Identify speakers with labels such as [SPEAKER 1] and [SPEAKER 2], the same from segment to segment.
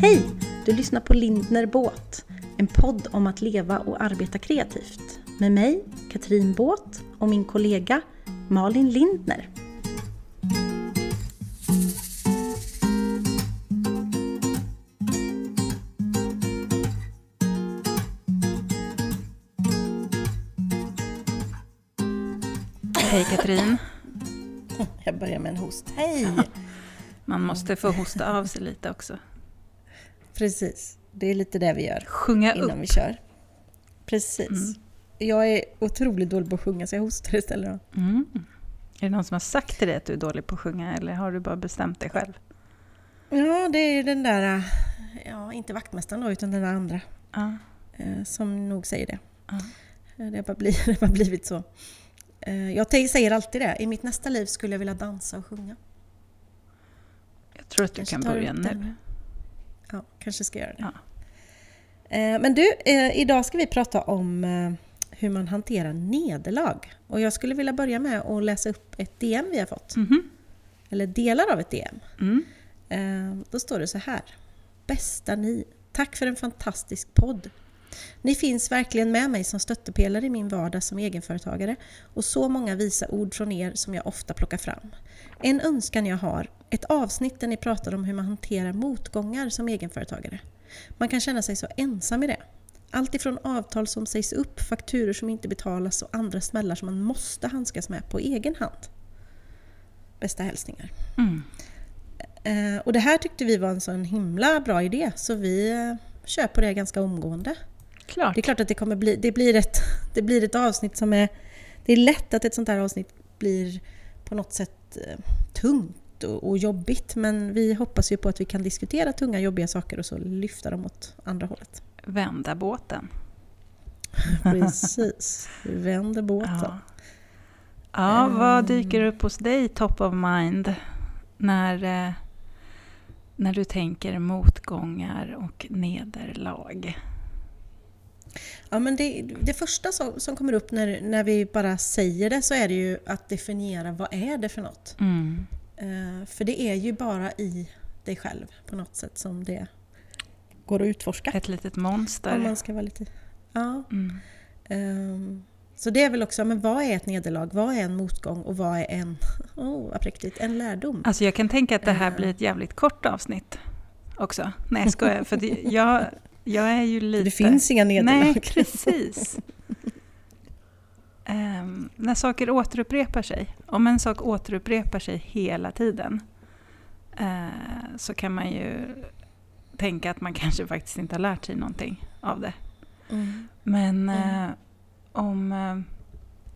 [SPEAKER 1] Hej! Du lyssnar på Lindner Båt, en podd om att leva och arbeta kreativt. Med mig, Katrin Båt och min kollega Malin Lindner.
[SPEAKER 2] Hej Katrin.
[SPEAKER 1] Jag börjar med en host. Hej!
[SPEAKER 2] Man måste få hosta av sig lite också.
[SPEAKER 1] Precis, det är lite det vi gör
[SPEAKER 2] Sjunga
[SPEAKER 1] innan
[SPEAKER 2] upp.
[SPEAKER 1] vi kör. Precis.
[SPEAKER 2] Mm.
[SPEAKER 1] Jag är otroligt dålig på att sjunga så jag hostar istället.
[SPEAKER 2] Mm. Är det någon som har sagt till dig att du är dålig på att sjunga eller har du bara bestämt dig själv?
[SPEAKER 1] Ja, det är den där, ja inte vaktmästaren då, utan den där andra
[SPEAKER 2] Ja.
[SPEAKER 1] eh, som nog säger det.
[SPEAKER 2] Ja.
[SPEAKER 1] Eh, Det har bara blivit, det har blivit så. Eh, Jag säger alltid det, i mitt nästa liv skulle jag vilja dansa och sjunga.
[SPEAKER 2] Jag tror att du
[SPEAKER 1] Kanske
[SPEAKER 2] kan börja nu.
[SPEAKER 1] Kanske ska göra det.
[SPEAKER 2] Ja.
[SPEAKER 1] Eh, Men du, eh, idag ska vi prata om eh, hur man hanterar nederlag. Och jag skulle vilja börja med att läsa upp ett DM vi har fått.
[SPEAKER 2] Mhm.
[SPEAKER 1] Eller delar av ett DM.
[SPEAKER 2] Mm.
[SPEAKER 1] Då står det så här. Bästa ni, tack för en fantastisk podd. Ni finns verkligen med mig som stöttepelare i min vardag som egenföretagare och så många visa ord från er som jag ofta plockar fram. En önskan jag har, ett avsnitt där ni pratar om hur man hanterar motgångar som egenföretagare. Man kan känna sig så ensam i det. Allt ifrån avtal som sägs upp, fakturor som inte betalas och andra smällar som man måste handskas med på egen hand. Bästa hälsningar.
[SPEAKER 2] Mm.
[SPEAKER 1] Eh, och det här tyckte vi var en sån himla bra idé så vi eh, kör på det ganska omgående.
[SPEAKER 2] Klart.
[SPEAKER 1] Det är klart att det kommer bli, det blir ett, det blir ett avsnitt som är... Det är lätt att ett sånt här avsnitt blir på något sätt eh, tungt och, och jobbigt men vi hoppas ju på att vi kan diskutera tunga jobbiga saker och så lyfta dem åt andra hållet.
[SPEAKER 2] Vända båten.
[SPEAKER 1] Precis, vi vänder båten.
[SPEAKER 2] Ja. ja,
[SPEAKER 1] Mm.
[SPEAKER 2] vad dyker upp hos dig top of mind när, eh, när du tänker motgångar och nederlag?
[SPEAKER 1] Ja, men det, det första som, som kommer upp när, när vi bara säger det så är det ju att definiera vad är det för något.
[SPEAKER 2] Mm.
[SPEAKER 1] Eh, för det är ju bara i dig själv på något sätt som det går att utforska.
[SPEAKER 2] Ett litet monster.
[SPEAKER 1] Om man ska vara lite... Ja.
[SPEAKER 2] Mm.
[SPEAKER 1] ehm, så det är väl också, men vad är ett nederlag? Vad är en motgång? Och vad är en, oh vad präktigt, en lärdom?
[SPEAKER 2] Alltså jag kan tänka att det här
[SPEAKER 1] Eh.
[SPEAKER 2] blir ett jävligt kort avsnitt också. Nej jag skojar, för det, jag, jag är ju lite...
[SPEAKER 1] Det finns inga nederlag.
[SPEAKER 2] Nej, precis. Ehm, när saker återupprepar sig, om en sak återupprepar sig hela tiden, eh, så kan man ju tänka att man kanske faktiskt inte har lärt sig någonting av det.
[SPEAKER 1] Mm.
[SPEAKER 2] Men
[SPEAKER 1] Mm.
[SPEAKER 2] eh, om eh,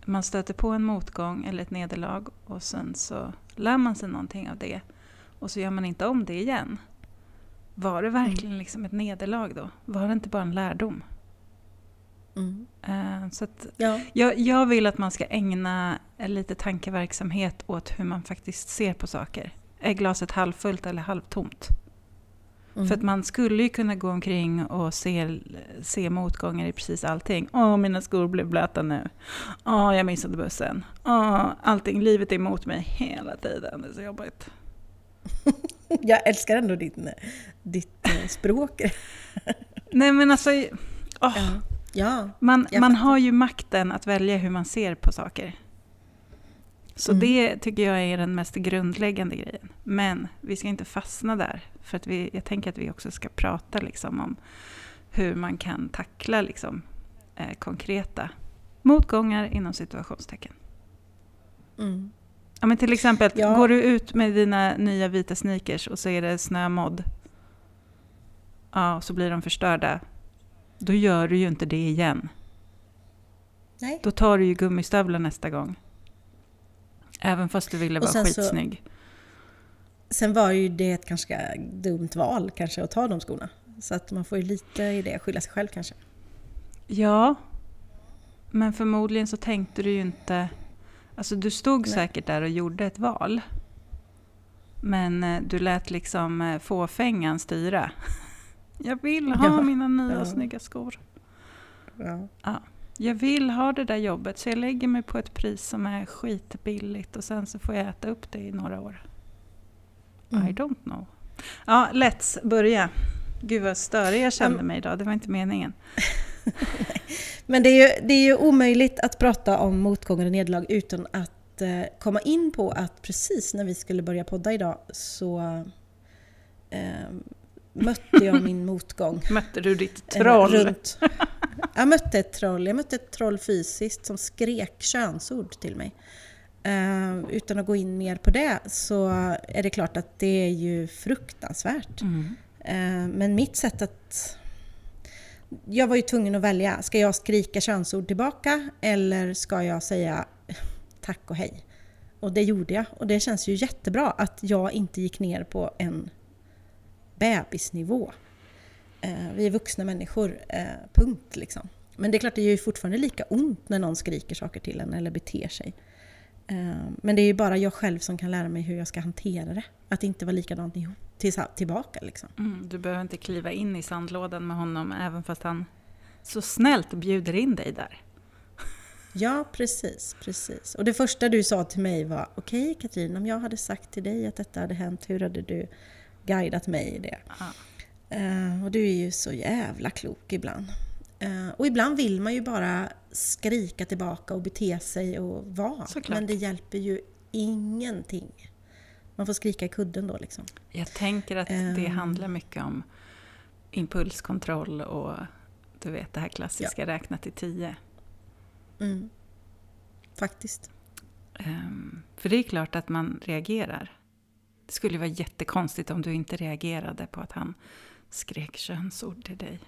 [SPEAKER 2] man stöter på en motgång eller ett nederlag och sen så lär man sig någonting av det och så gör man inte om det igen. Var det verkligen liksom ett nederlag då? Var det inte bara en lärdom?
[SPEAKER 1] Mm.
[SPEAKER 2] Eh, så att
[SPEAKER 1] Ja.
[SPEAKER 2] jag, jag vill att man ska ägna lite tankeverksamhet åt hur man faktiskt ser på saker. Är glaset halvfullt eller halvtomt?
[SPEAKER 1] Mm.
[SPEAKER 2] För att man skulle ju kunna gå omkring och se, se motgångar i precis allting. Åh, mina skor blev blöta nu. Åh, jag missade bussen. Åh, allting, livet är emot mig hela tiden. Det är så jobbigt.
[SPEAKER 1] Jag älskar ändå din, ditt eh, språk.
[SPEAKER 2] Nej men alltså, åh,
[SPEAKER 1] Ja. Ja.
[SPEAKER 2] man, man har ju makten att välja hur man ser på saker. Så
[SPEAKER 1] Mm.
[SPEAKER 2] det tycker jag är den mest grundläggande grejen. Men vi ska inte fastna där. För att vi, jag tänker att vi också ska prata liksom om hur man kan tackla liksom, eh, konkreta motgångar inom situationstecken.
[SPEAKER 1] Mm.
[SPEAKER 2] Ja, men till exempel,
[SPEAKER 1] Ja.
[SPEAKER 2] går du ut med dina nya vita sneakers och så är det snömodd. Ja, så blir de förstörda. Då gör du ju inte det igen.
[SPEAKER 1] Nej.
[SPEAKER 2] Då tar du ju gummistövlar nästa gång. Även fast du ville vara
[SPEAKER 1] sen så-
[SPEAKER 2] skitsnygg.
[SPEAKER 1] Sen var ju det ett ganska dumt val kanske att ta de skorna. Så att man får ju lite i det skylla sig själv kanske.
[SPEAKER 2] Ja, men förmodligen så tänkte du ju inte... Alltså du stod
[SPEAKER 1] Nej.
[SPEAKER 2] säkert där och gjorde ett val. Men eh, du lät liksom eh, fåfängan styra. Jag vill ha
[SPEAKER 1] Ja,
[SPEAKER 2] mina nya
[SPEAKER 1] ja.
[SPEAKER 2] snygga skor.
[SPEAKER 1] Ja.
[SPEAKER 2] Jag vill ha det där jobbet så jag lägger mig på ett pris som är skitbilligt och sen så får jag äta upp det i några år. I
[SPEAKER 1] Mm.
[SPEAKER 2] don't know. Ja, let's börja. Gud vad störig jag kände mig idag, det var inte meningen.
[SPEAKER 1] Men det är, ju, det är ju omöjligt att prata om motgångar och nederlag utan att eh, komma in på att precis när vi skulle börja podda idag så eh, mötte jag min motgång.
[SPEAKER 2] Mötte du ditt troll?
[SPEAKER 1] Eh, runt. Jag mötte ett troll. Jag mötte ett troll fysiskt som skrek könsord till mig. Uh, utan att gå in mer på det så är det klart att det är ju fruktansvärt. Mm. Uh, men mitt sätt att... Jag var ju tvungen att välja. Ska jag skrika könsord tillbaka eller ska jag säga tack och hej? Och det gjorde jag. Och det känns ju jättebra att jag inte gick ner på en bebisnivå. Uh, vi är vuxna människor, punkt liksom. Men det är klart, det gör ju fortfarande lika ont när någon skriker saker till en eller beter sig. Eh, men det är ju bara jag själv som kan lära mig hur jag ska hantera det. Att inte vara likadant tillbaka. Liksom.
[SPEAKER 2] Mm, du behöver inte kliva in i sandlådan med honom även fast han så snällt bjuder in dig där.
[SPEAKER 1] Ja, precis, precis. Och det första du sa till mig var Okej Katrin, om jag hade sagt till dig att detta hade hänt, hur hade du guidat mig i det? Uh, och du är ju så jävla klok ibland. Uh, och ibland vill man ju bara skrika tillbaka och bete sig och vara. Såklart. Men det hjälper ju ingenting. Man får skrika i kudden då liksom.
[SPEAKER 2] Jag tänker att det um, handlar mycket om impulskontroll och du vet det här klassiska ja. räkna till tio.
[SPEAKER 1] Mm. Faktiskt.
[SPEAKER 2] Um, för det är klart att man reagerar. Det skulle vara jättekonstigt om du inte reagerade på att han skrek könsord till dig.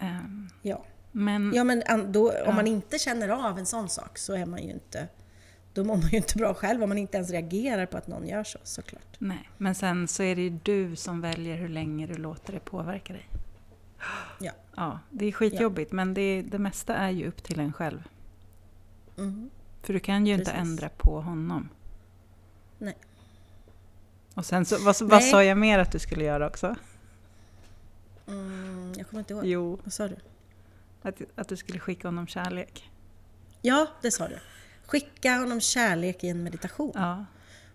[SPEAKER 1] Um, ja. Men, ja, men då, om man inte känner av en sån sak så är man ju inte... Då mår man ju inte bra själv om man inte ens reagerar på att någon gör så, såklart.
[SPEAKER 2] Nej, men sen så är det ju du som väljer hur länge du låter det påverka dig.
[SPEAKER 1] Ja.
[SPEAKER 2] Ja, det är skitjobbigt, ja. men det, det mesta är ju upp till en själv. Mm. För du kan ju Precis. inte ändra på honom.
[SPEAKER 1] Nej.
[SPEAKER 2] Och sen så, vad, vad sa jag mer att du skulle göra också?
[SPEAKER 1] Mm, jag kommer inte ihåg.
[SPEAKER 2] Jo.
[SPEAKER 1] Vad sa du?
[SPEAKER 2] Att, att du skulle skicka honom kärlek.
[SPEAKER 1] Ja, det sa du. Skicka honom kärlek i en meditation.
[SPEAKER 2] Ja.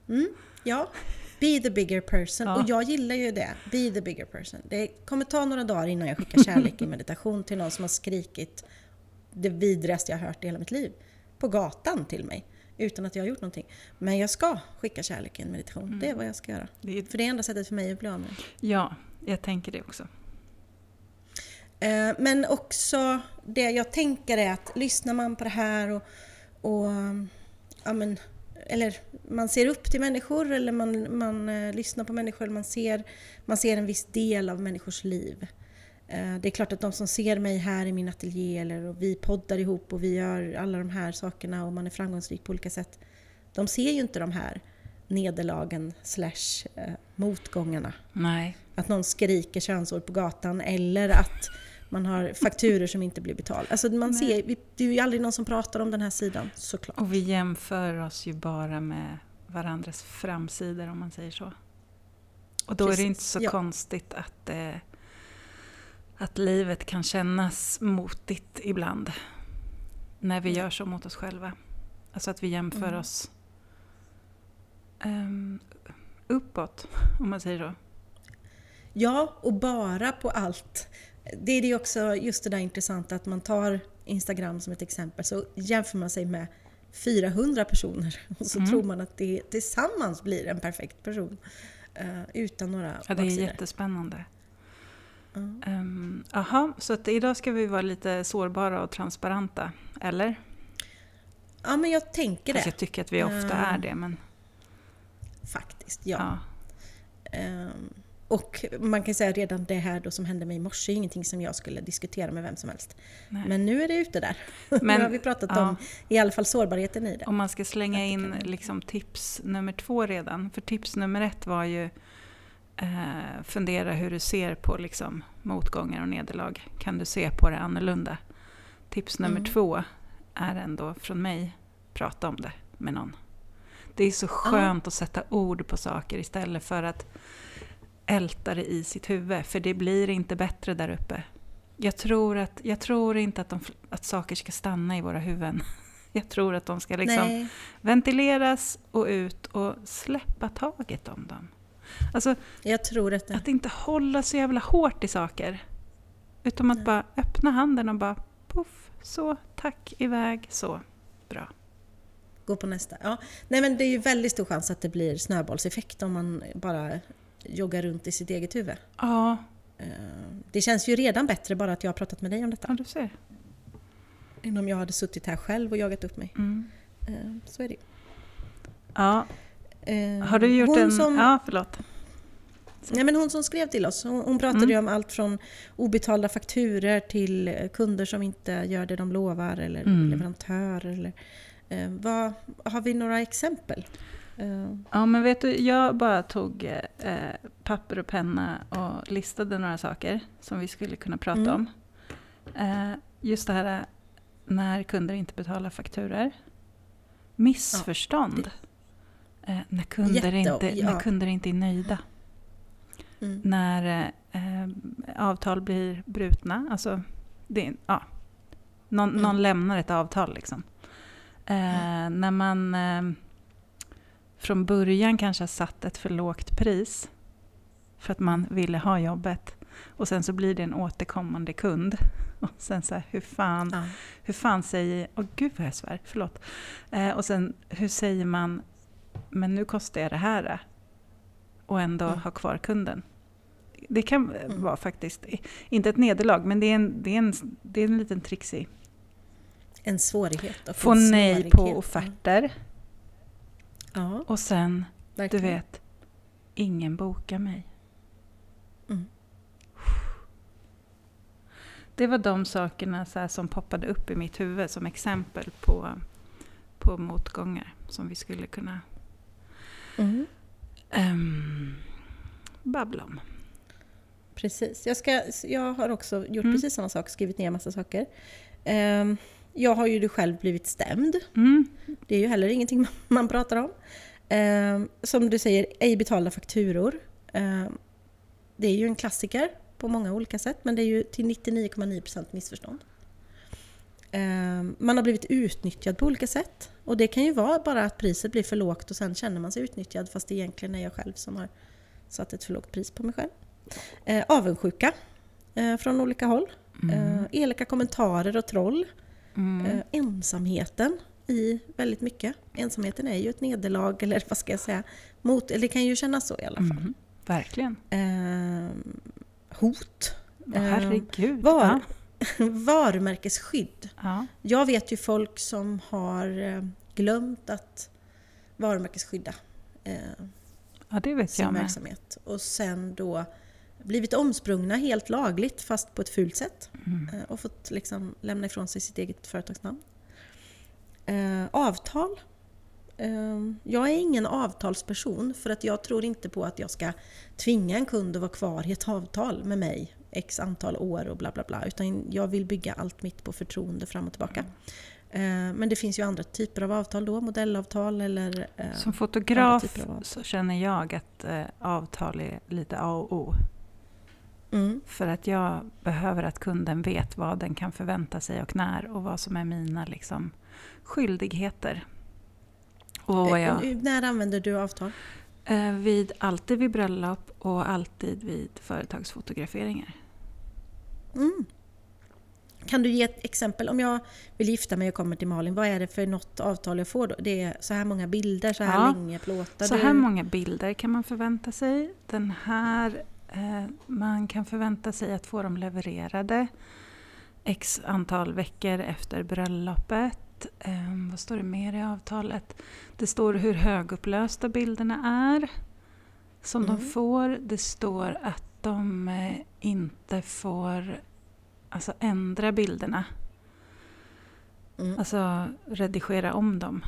[SPEAKER 1] Mm, ja. Be the bigger person. Ja. Och jag gillar ju det. Be the bigger person. Det kommer ta några dagar innan jag skickar kärlek i meditation till någon som har skrikit det vidrigaste jag har hört i hela mitt liv. På gatan till mig. Utan att jag har gjort någonting. Men jag ska skicka kärlek i en meditation. Mm. Det är vad jag ska göra. Det är... För det är enda sättet för mig att bli av med
[SPEAKER 2] Ja, jag tänker det också.
[SPEAKER 1] Eh, men också det jag tänker är att lyssnar man på det här och, och ja men, eller man ser upp till människor eller man, man uh, lyssnar på människor, eller man ser, man ser en viss del av människors liv. Uh, det är klart att de som ser mig här i min ateljé eller och vi poddar ihop och vi gör alla de här sakerna och man är framgångsrik på olika sätt. De ser ju inte de här nederlagen slash motgångarna.
[SPEAKER 2] Nej.
[SPEAKER 1] Att någon skriker könsord på gatan eller att man har fakturer som inte blir betalda. Alltså man ser, det är ju aldrig någon som pratar om den här sidan såklart.
[SPEAKER 2] Och vi jämför oss ju bara med varandras framsidor om man säger så. Och då Precis. är det inte så ja. konstigt att, eh, att livet kan kännas motigt ibland. När vi mm. gör så mot oss själva. Alltså att vi jämför mm. oss um, uppåt, om man säger så.
[SPEAKER 1] Ja, och bara på allt. Det är ju också just det där intressanta att man tar Instagram som ett exempel så jämför man sig med 400 personer och så mm. tror man att det tillsammans blir en perfekt person. Uh, utan några
[SPEAKER 2] Ja, det är jättespännande. Mm. Um, så att idag ska vi vara lite sårbara och transparenta, eller?
[SPEAKER 1] Ja, men jag tänker Fast
[SPEAKER 2] det. jag tycker att vi ofta uh, är det, men...
[SPEAKER 1] Faktiskt, ja. ja. Um, och man kan säga redan det här då som hände mig i morse är ingenting som jag skulle diskutera med vem som helst. Nej. Men nu är det ute där. Men, nu har vi pratat ja. om i alla fall sårbarheten i det.
[SPEAKER 2] Om man ska slänga in liksom tips nummer två redan. För tips nummer ett var ju eh, fundera hur du ser på liksom, motgångar och nederlag. Kan du se på det annorlunda? Tips nummer mm. två är ändå från mig, prata om det med någon. Det är så skönt ja. att sätta ord på saker istället för att älta det i sitt huvud, för det blir inte bättre där uppe. Jag tror, att, jag tror inte att, de, att saker ska stanna i våra huvuden. Jag tror att de ska liksom ventileras och ut och släppa taget om dem. Alltså,
[SPEAKER 1] Jag tror att det...
[SPEAKER 2] att inte hålla så jävla hårt i saker. Utan att
[SPEAKER 1] Nej.
[SPEAKER 2] bara öppna handen och bara poff, så, tack, iväg, så. Bra.
[SPEAKER 1] Gå på nästa. Ja. Nej men det är ju väldigt stor chans att det blir snöbollseffekt om man bara joggar runt i sitt eget huvud.
[SPEAKER 2] Ja,
[SPEAKER 1] Eh, Det känns ju redan bättre bara att jag har pratat med dig om detta.
[SPEAKER 2] ja du ser.
[SPEAKER 1] Än om jag hade suttit här själv och jagat upp mig.
[SPEAKER 2] Mm.
[SPEAKER 1] Eh, Så är det ju.
[SPEAKER 2] Ja, har du gjort
[SPEAKER 1] hon
[SPEAKER 2] en...
[SPEAKER 1] Som,
[SPEAKER 2] Ja, förlåt.
[SPEAKER 1] nej, men hon som skrev till oss, hon, hon pratade
[SPEAKER 2] Mm.
[SPEAKER 1] om allt från obetalda fakturer till eh, kunder som inte gör det de lovar eller
[SPEAKER 2] Mm.
[SPEAKER 1] leverantörer. Eller, eh, vad, har vi några exempel? Eh,
[SPEAKER 2] Ja, men vet du, jag bara tog eh, papper och penna och listade några saker som vi skulle kunna prata
[SPEAKER 1] Mm.
[SPEAKER 2] om. Eh, just det här eh, när kunder inte betalar fakturer. Missförstånd. Eh, när, kunder
[SPEAKER 1] Jätte-
[SPEAKER 2] inte,
[SPEAKER 1] ja.
[SPEAKER 2] när kunder inte är nöjda.
[SPEAKER 1] mm.
[SPEAKER 2] När eh, avtal blir brutna. Alltså, det, ja, någon,
[SPEAKER 1] Mm.
[SPEAKER 2] någon lämnar ett avtal liksom. Eh, När man eh, från början kanske har satt ett för lågt pris för att man ville ha jobbet. Och sen så blir det en återkommande kund. Och sen så här, hur fan,
[SPEAKER 1] Ja.
[SPEAKER 2] hur fan säger... Åh gud vad jag svär, förlåt. Eh, och sen hur säger man, men nu kostar jag det här. eh, Och ändå
[SPEAKER 1] Mm.
[SPEAKER 2] ha kvar kunden. Det kan
[SPEAKER 1] Mm.
[SPEAKER 2] vara faktiskt, inte ett nederlag, men det är en, det är en, det är en liten trixig.
[SPEAKER 1] En svårighet. och
[SPEAKER 2] Få nej
[SPEAKER 1] svårighet.
[SPEAKER 2] på offerter.
[SPEAKER 1] Ja,
[SPEAKER 2] Och sen, du
[SPEAKER 1] verkligen.
[SPEAKER 2] vet, ingen bokar mig.
[SPEAKER 1] Mm.
[SPEAKER 2] Det var de sakerna så som poppade upp i mitt huvud som exempel på, på motgångar som vi skulle kunna
[SPEAKER 1] Mm.
[SPEAKER 2] um, babbla om.
[SPEAKER 1] Precis. Jag, ska, jag har också gjort
[SPEAKER 2] Mm.
[SPEAKER 1] precis samma sak, skrivit ner massa saker. Ehm, jag har ju själv blivit stämd.
[SPEAKER 2] Mm.
[SPEAKER 1] Det är ju heller ingenting man- man pratar om. Ehm, som du säger, ej betalda fakturor. Ehm, det är ju en klassiker på många olika sätt, men det är ju till 99,9% missförstånd. Ehm, man har blivit utnyttjad på olika sätt. Och det kan ju vara bara att priset blir för lågt och sen känner man sig utnyttjad fast det egentligen är jag själv som har satt ett för lågt pris på mig själv. Eh, avundsjuka eh, från olika håll. Eh, elaka kommentarer och troll.
[SPEAKER 2] Mm.
[SPEAKER 1] Eh, ensamheten i väldigt mycket. Ensamheten är ju ett nederlag, eller vad ska jag säga? Mot, eller det kan ju kännas så i alla fall.
[SPEAKER 2] Mm. Verkligen.
[SPEAKER 1] Eh, hot.
[SPEAKER 2] Herregud.
[SPEAKER 1] var-
[SPEAKER 2] Ja.
[SPEAKER 1] Varumärkesskydd.
[SPEAKER 2] Ja.
[SPEAKER 1] Jag vet ju folk som har eh, glömt att varumärkesskydda eh,
[SPEAKER 2] ja, det vet
[SPEAKER 1] sin
[SPEAKER 2] jag med.
[SPEAKER 1] verksamhet. Och sen då blivit omsprungna helt lagligt fast på ett fult sätt.
[SPEAKER 2] Mm.
[SPEAKER 1] Eh, och fått liksom lämna ifrån sig sitt eget företagsnamn. Eh, avtal. Eh, jag är ingen avtalsperson för att jag tror inte på att jag ska tvinga en kund att vara kvar i ett avtal med mig x antal år och bla bla bla. Utan jag vill bygga allt mitt på förtroende fram och tillbaka. Eh, men det finns ju andra typer av avtal då, modellavtal eller... eh,
[SPEAKER 2] Som fotograf så känner jag att eh, avtal är lite A och O.
[SPEAKER 1] mm,
[SPEAKER 2] För att jag behöver att kunden vet vad den kan förvänta sig och när och vad som är mina liksom, skyldigheter. Och vad jag,
[SPEAKER 1] När använder du avtal?
[SPEAKER 2] vid, alltid vid bröllop och alltid vid företagsfotograferingar.
[SPEAKER 1] Mm. Kan du ge ett exempel? Om jag vill gifta mig och kommer till Malin, vad är det för något avtal jag får då? Det är så här många bilder, så här
[SPEAKER 2] Ja.
[SPEAKER 1] länge plåtar
[SPEAKER 2] Så
[SPEAKER 1] du?
[SPEAKER 2] här många bilder kan man förvänta sig. Den här, eh, man kan förvänta sig att få dem levererade x antal veckor efter bröllopet. Eh, vad står det mer i avtalet? Det står hur högupplösta bilderna är som
[SPEAKER 1] Mm.
[SPEAKER 2] de får. Det står att de eh, inte får alltså, ändra bilderna.
[SPEAKER 1] Mm.
[SPEAKER 2] Alltså redigera om dem.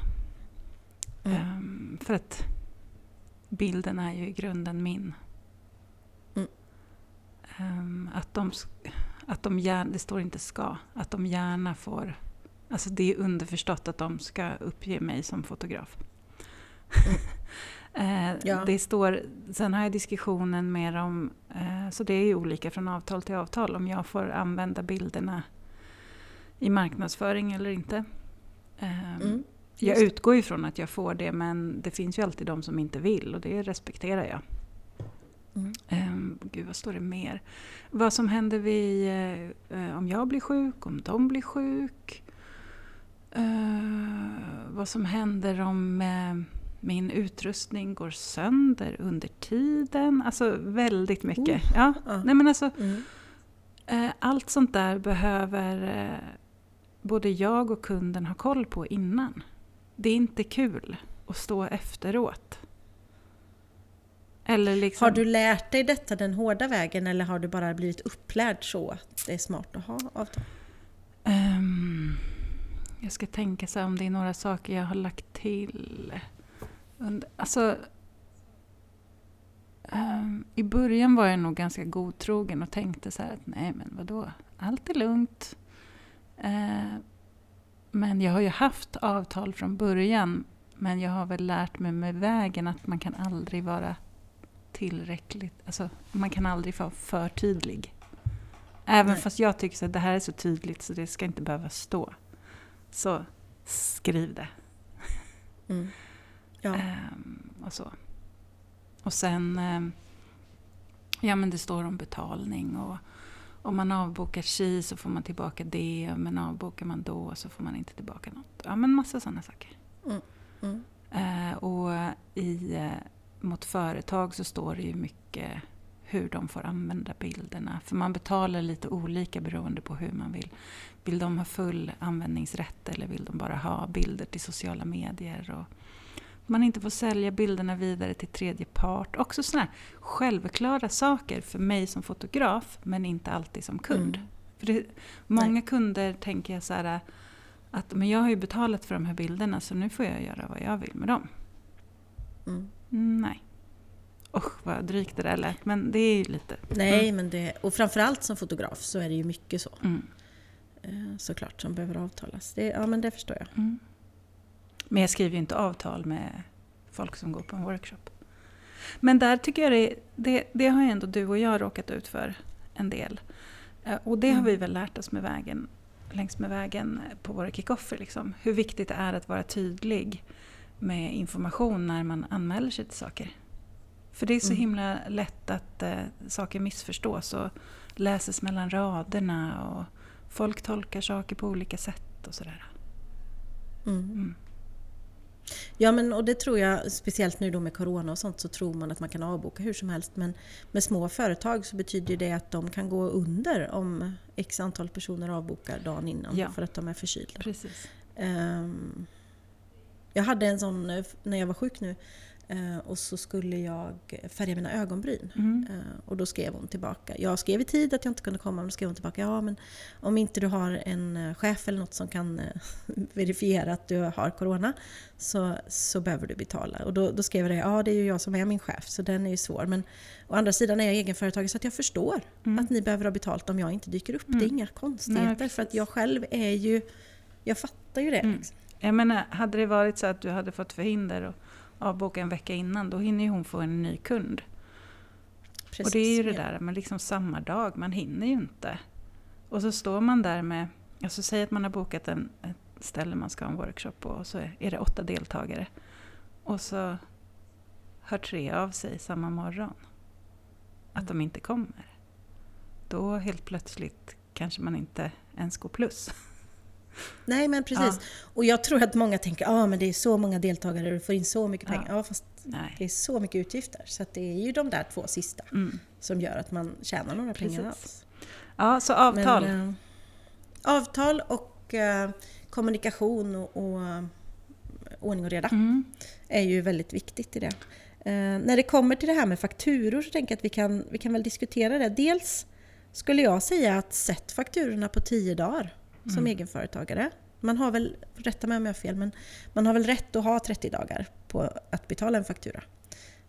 [SPEAKER 1] Mm.
[SPEAKER 2] Ehm, för att bilden är ju i grunden min.
[SPEAKER 1] Mm.
[SPEAKER 2] Ehm, att de, att de gärna, det står inte ska, att de gärna får, alltså det är underförstått att de ska uppge mig som fotograf. Eh,
[SPEAKER 1] Ja.
[SPEAKER 2] Det står, sen har jag diskussionen mer om, eh, så det är ju olika från avtal till avtal, om jag får använda bilderna i marknadsföring eller inte. Ehm,
[SPEAKER 1] Mm.
[SPEAKER 2] jag utgår ifrån att jag får det men det finns ju alltid de som inte vill och det respekterar jag. Mm. Um, gud, vad står det mer? Vad som händer vid, uh, om jag blir sjuk, om de blir sjuk. Uh, vad som händer om min utrustning går sönder under tiden. Alltså väldigt mycket. Oh. Ja. ja. Nej, men alltså, mm. allt sånt där behöver både jag och kunden ha koll på innan. Det är inte kul att stå efteråt.
[SPEAKER 1] Eller liksom... Har du lärt dig detta den hårda vägen eller har du bara blivit upplärd så att det är smart att ha avtal? Um,
[SPEAKER 2] jag ska tänka så här, om det är några saker jag har lagt till. Alltså, um, I början var jag nog ganska godtrogen och tänkte så här att nej men vadå, allt är lugnt. Uh, men jag har ju haft avtal från början men jag har väl lärt mig med vägen att man kan aldrig vara tillräckligt, alltså man kan aldrig vara för tydlig. Även Nej. fast jag tycker att det här är så tydligt så det ska inte behöva stå. Så skriv det. Mm. Ja. ehm, och så. Och sen, ehm, ja men det står om betalning och om man avbokar si så får man tillbaka det, men avbokar man då så får man inte tillbaka något. Ja men massa sådana saker. Mm. Mm. Eh, och i eh, mot företag så står det ju mycket hur de får använda bilderna. För man betalar lite olika beroende på hur man vill. Vill de ha full användningsrätt eller vill de bara ha bilder till sociala medier? Och man inte får sälja bilderna vidare till tredje part. Också sådana självklara saker för mig som fotograf men inte alltid som kund. Mm. För det, många Nej. kunder tänker jag så här, att men jag har ju betalat för de här bilderna så nu får jag göra vad jag vill med dem. Mm. Nej. Usch vad drygt det där lät, men det är ju lite...
[SPEAKER 1] Nej, mm. men det, och framförallt som fotograf så är det ju mycket så. Mm. Eh, såklart, som behöver avtalas. Det, ja, men det förstår jag. Mm.
[SPEAKER 2] Men jag skriver ju inte avtal med folk som går på en workshop. Men där tycker jag det, det, det har ändå du och jag råkat ut för en del. Eh, och det har vi mm. väl lärt oss med vägen, längs med vägen på våra kickoffer. Liksom. Hur viktigt det är att vara tydlig med information när man anmäler sig till saker. För det är så mm. himla lätt att eh, saker missförstås och läses mellan raderna och folk tolkar saker på olika sätt och sådär. Mm. Mm.
[SPEAKER 1] Ja men och det tror jag, speciellt nu då med Corona och sånt, så tror man att man kan avboka hur som helst. Men med små företag så betyder det att de kan gå under om x antal personer avbokar dagen innan ja. för att de är förkylda. Precis. Um, jag hade en sån eh, när jag var sjuk nu och så skulle jag färga mina ögonbryn. Mm. Eh, och då skrev hon tillbaka. Jag skrev i tid att jag inte kunde komma, men då skrev hon tillbaka ja men om inte du har en chef eller något som kan verifiera att du har Corona så, så behöver du betala. Och då, då skrev jag det, ja det är ju jag som är min chef så den är ju svår. Men å andra sidan är jag egenföretagare så att jag förstår mm. att ni behöver ha betalt om jag inte dyker upp. Mm. Det är mm. inga konstigheter Nej, för att jag själv är ju, jag fattar ju det. Mm. Liksom.
[SPEAKER 2] Jag menar, hade det varit så att du hade fått förhinder och avboka en vecka innan, då hinner ju hon få en ny kund. Precis, och det är ju det där med liksom samma dag, man hinner ju inte. Och så står man där med, alltså säg att man har bokat en, ett ställe man ska ha en workshop på och så är det åtta deltagare. Och så hör tre av sig samma morgon att mm. de inte kommer. Då helt plötsligt kanske man inte ens går plus.
[SPEAKER 1] Nej men precis. Ja. Och jag tror att många tänker att ah, det är så många deltagare och du får in så mycket pengar. Ja, ja fast Nej. det är så mycket utgifter. Så det är ju de där två sista mm. som gör att man tjänar några precis. pengar alls.
[SPEAKER 2] Ja, så avtal. Men, äh,
[SPEAKER 1] avtal och äh, kommunikation och, och äh, ordning och reda mm. är ju väldigt viktigt i det. när det kommer till det här med fakturor så tänker jag att vi kan, vi kan väl diskutera det. Dels skulle jag säga att sätt fakturorna på tio dagar som mm. egenföretagare. Man har väl, rätta mig om jag har fel, men man har väl rätt att ha 30 dagar på att betala en faktura.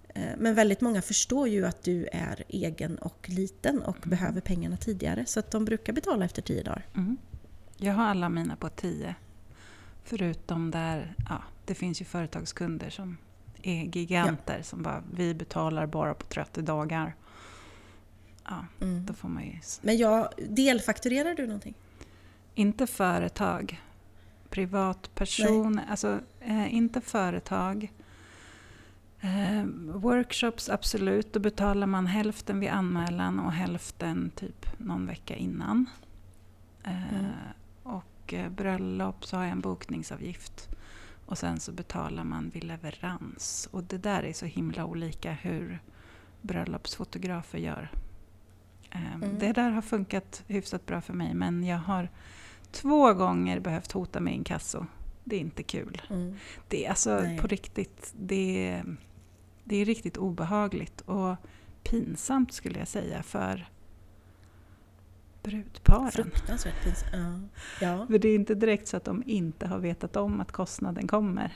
[SPEAKER 1] Eh, men väldigt många förstår ju att du är egen och liten och mm. behöver pengarna tidigare. Så att de brukar betala efter 10 dagar. Mm.
[SPEAKER 2] Jag har alla mina på 10. Förutom där, ja, det finns ju företagskunder som är giganter ja. som bara, vi betalar bara på 30 dagar. Ja, mm. då får man ju...
[SPEAKER 1] Men jag, delfakturerar du någonting?
[SPEAKER 2] Inte företag. Privatperson, Nej. alltså eh, inte företag. Eh, workshops, absolut. Då betalar man hälften vid anmälan och hälften typ någon vecka innan. Eh,
[SPEAKER 1] Mm.
[SPEAKER 2] Och eh, bröllop så har jag en bokningsavgift. Och sen så betalar man vid leverans. Och det där är så himla olika hur bröllopsfotografer gör. Eh,
[SPEAKER 1] Mm.
[SPEAKER 2] Det där har funkat hyfsat bra för mig men jag har två gånger behövt hota med inkasso. Det är inte kul.
[SPEAKER 1] Mm.
[SPEAKER 2] Det är alltså
[SPEAKER 1] Nej.
[SPEAKER 2] på riktigt, det är, det är riktigt obehagligt och pinsamt skulle jag säga för brudparen.
[SPEAKER 1] Fruktansvärt pinsamt. Ja. ja.
[SPEAKER 2] För det är inte direkt så att de inte har vetat om att kostnaden kommer.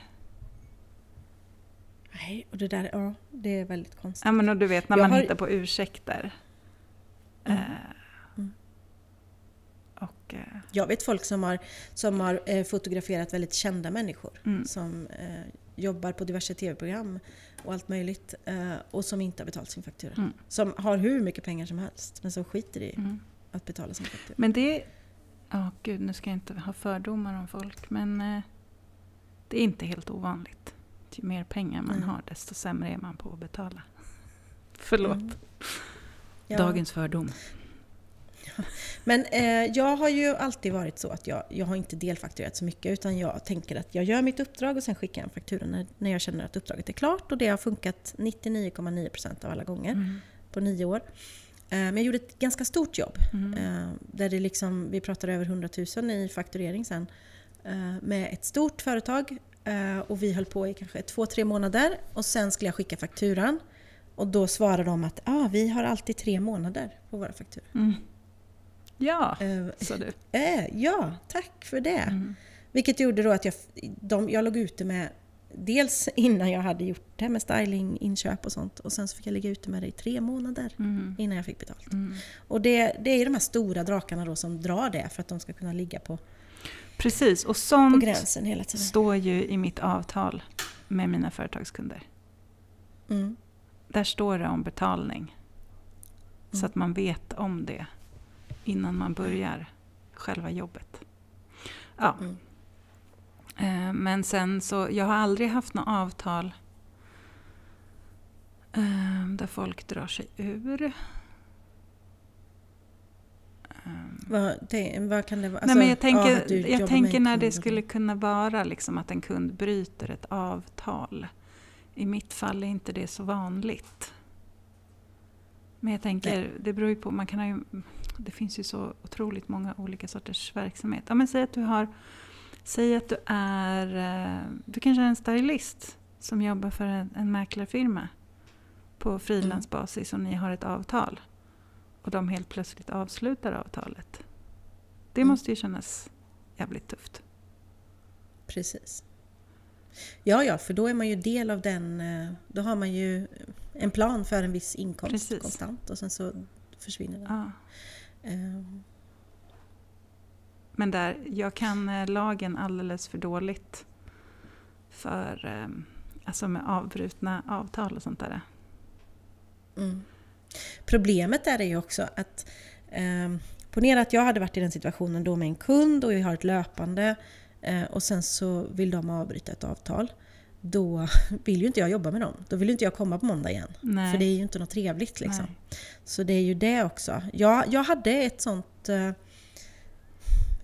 [SPEAKER 1] Nej, och det där, ja, det är väldigt konstigt.
[SPEAKER 2] Ja men och du vet när
[SPEAKER 1] Jag
[SPEAKER 2] man
[SPEAKER 1] har-
[SPEAKER 2] hittar på ursäkter.
[SPEAKER 1] Mm.
[SPEAKER 2] Eh,
[SPEAKER 1] Jag vet folk som har, som har eh, fotograferat väldigt kända människor.
[SPEAKER 2] mm,
[SPEAKER 1] Som eh, jobbar på diverse tv-program och allt möjligt. Eh, och som inte har betalat sin faktura.
[SPEAKER 2] Mm.
[SPEAKER 1] Som har hur mycket pengar som helst. Men som skiter i
[SPEAKER 2] mm.
[SPEAKER 1] att betala sin faktura.
[SPEAKER 2] Men det... Ja, gud, nu ska jag inte ha fördomar om folk, men eh, det är inte helt ovanligt. Ju mer pengar man har, desto sämre är man på att betala. Förlåt.
[SPEAKER 1] Ja.
[SPEAKER 2] Dagens fördom.
[SPEAKER 1] Men eh, jag har ju alltid varit så att jag, jag har inte delfakturerat så mycket utan jag tänker att jag gör mitt uppdrag och sen skickar jag en faktura när, när jag känner att uppdraget är klart och det har funkat 99,9% av alla gånger
[SPEAKER 2] Mm.
[SPEAKER 1] på nio år. Eh, men jag gjorde ett ganska stort jobb
[SPEAKER 2] Mm.
[SPEAKER 1] eh, där det liksom, vi pratar över 100 000 i fakturering sen eh, med ett stort företag eh, och vi höll på i kanske två, tre månader och sen skulle jag skicka fakturan och då svarade de att ah, vi har alltid tre månader på våra fakturor.
[SPEAKER 2] Mm. Ja,
[SPEAKER 1] Eh,
[SPEAKER 2] sa du.
[SPEAKER 1] Eh, ja, tack för det.
[SPEAKER 2] Mm.
[SPEAKER 1] Vilket gjorde då att jag, de, jag låg ute med Dels innan jag hade gjort det med styling, inköp och sånt och sen så fick jag ligga ute med det i tre månader
[SPEAKER 2] Mm.
[SPEAKER 1] innan jag fick betalt.
[SPEAKER 2] Mm.
[SPEAKER 1] Och det, det är ju de här stora drakarna då som drar det för att de ska kunna ligga på,
[SPEAKER 2] Precis, och
[SPEAKER 1] på
[SPEAKER 2] sånt
[SPEAKER 1] gränsen hela tiden.
[SPEAKER 2] står ju i mitt avtal med mina företagskunder.
[SPEAKER 1] Mm.
[SPEAKER 2] Där står det om betalning. Så
[SPEAKER 1] Mm.
[SPEAKER 2] att man vet om det innan man börjar själva jobbet. Ja.
[SPEAKER 1] Mm.
[SPEAKER 2] Eh, Men sen så, jag har aldrig haft något avtal eh, där folk drar sig ur. Ehm,
[SPEAKER 1] Vad, vad kan det vara?
[SPEAKER 2] Nej, men jag
[SPEAKER 1] Alltså,
[SPEAKER 2] tänker,
[SPEAKER 1] ja,
[SPEAKER 2] jag tänker när det skulle kunna vara liksom att en kund bryter ett avtal. I mitt fall är inte det så vanligt. Men jag tänker, det beror ju på, man kan ha ju, det finns ju så otroligt många olika sorters verksamhet. Ja, men säg att du har, säg att du är, eh, du kanske är en stylist som jobbar för en, en mäklarfirma på frilansbasis och ni har ett avtal. Och de helt plötsligt avslutar avtalet. Det
[SPEAKER 1] Mm.
[SPEAKER 2] måste ju kännas jävligt tufft.
[SPEAKER 1] Precis. Ja, ja, för då är man ju del av den... eh, Då har man ju en plan för en viss inkomst
[SPEAKER 2] Precis.
[SPEAKER 1] konstant och sen så försvinner den.
[SPEAKER 2] Ja.
[SPEAKER 1] Ehm.
[SPEAKER 2] Men där, jag kan eh, lagen alldeles för dåligt för eh, alltså med avbrutna avtal och sånt där.
[SPEAKER 1] Mm. Problemet där är ju också att eh, ponera att jag hade varit i den situationen då med en kund och vi har ett löpande eh, och sen så vill de avbryta ett avtal. Då vill ju inte jag jobba med dem. Då vill inte jag komma på måndag igen.
[SPEAKER 2] Nej.
[SPEAKER 1] För det är ju inte något trevligt liksom.
[SPEAKER 2] Nej.
[SPEAKER 1] Så det är ju det också. Jag, jag hade ett sånt... Eh,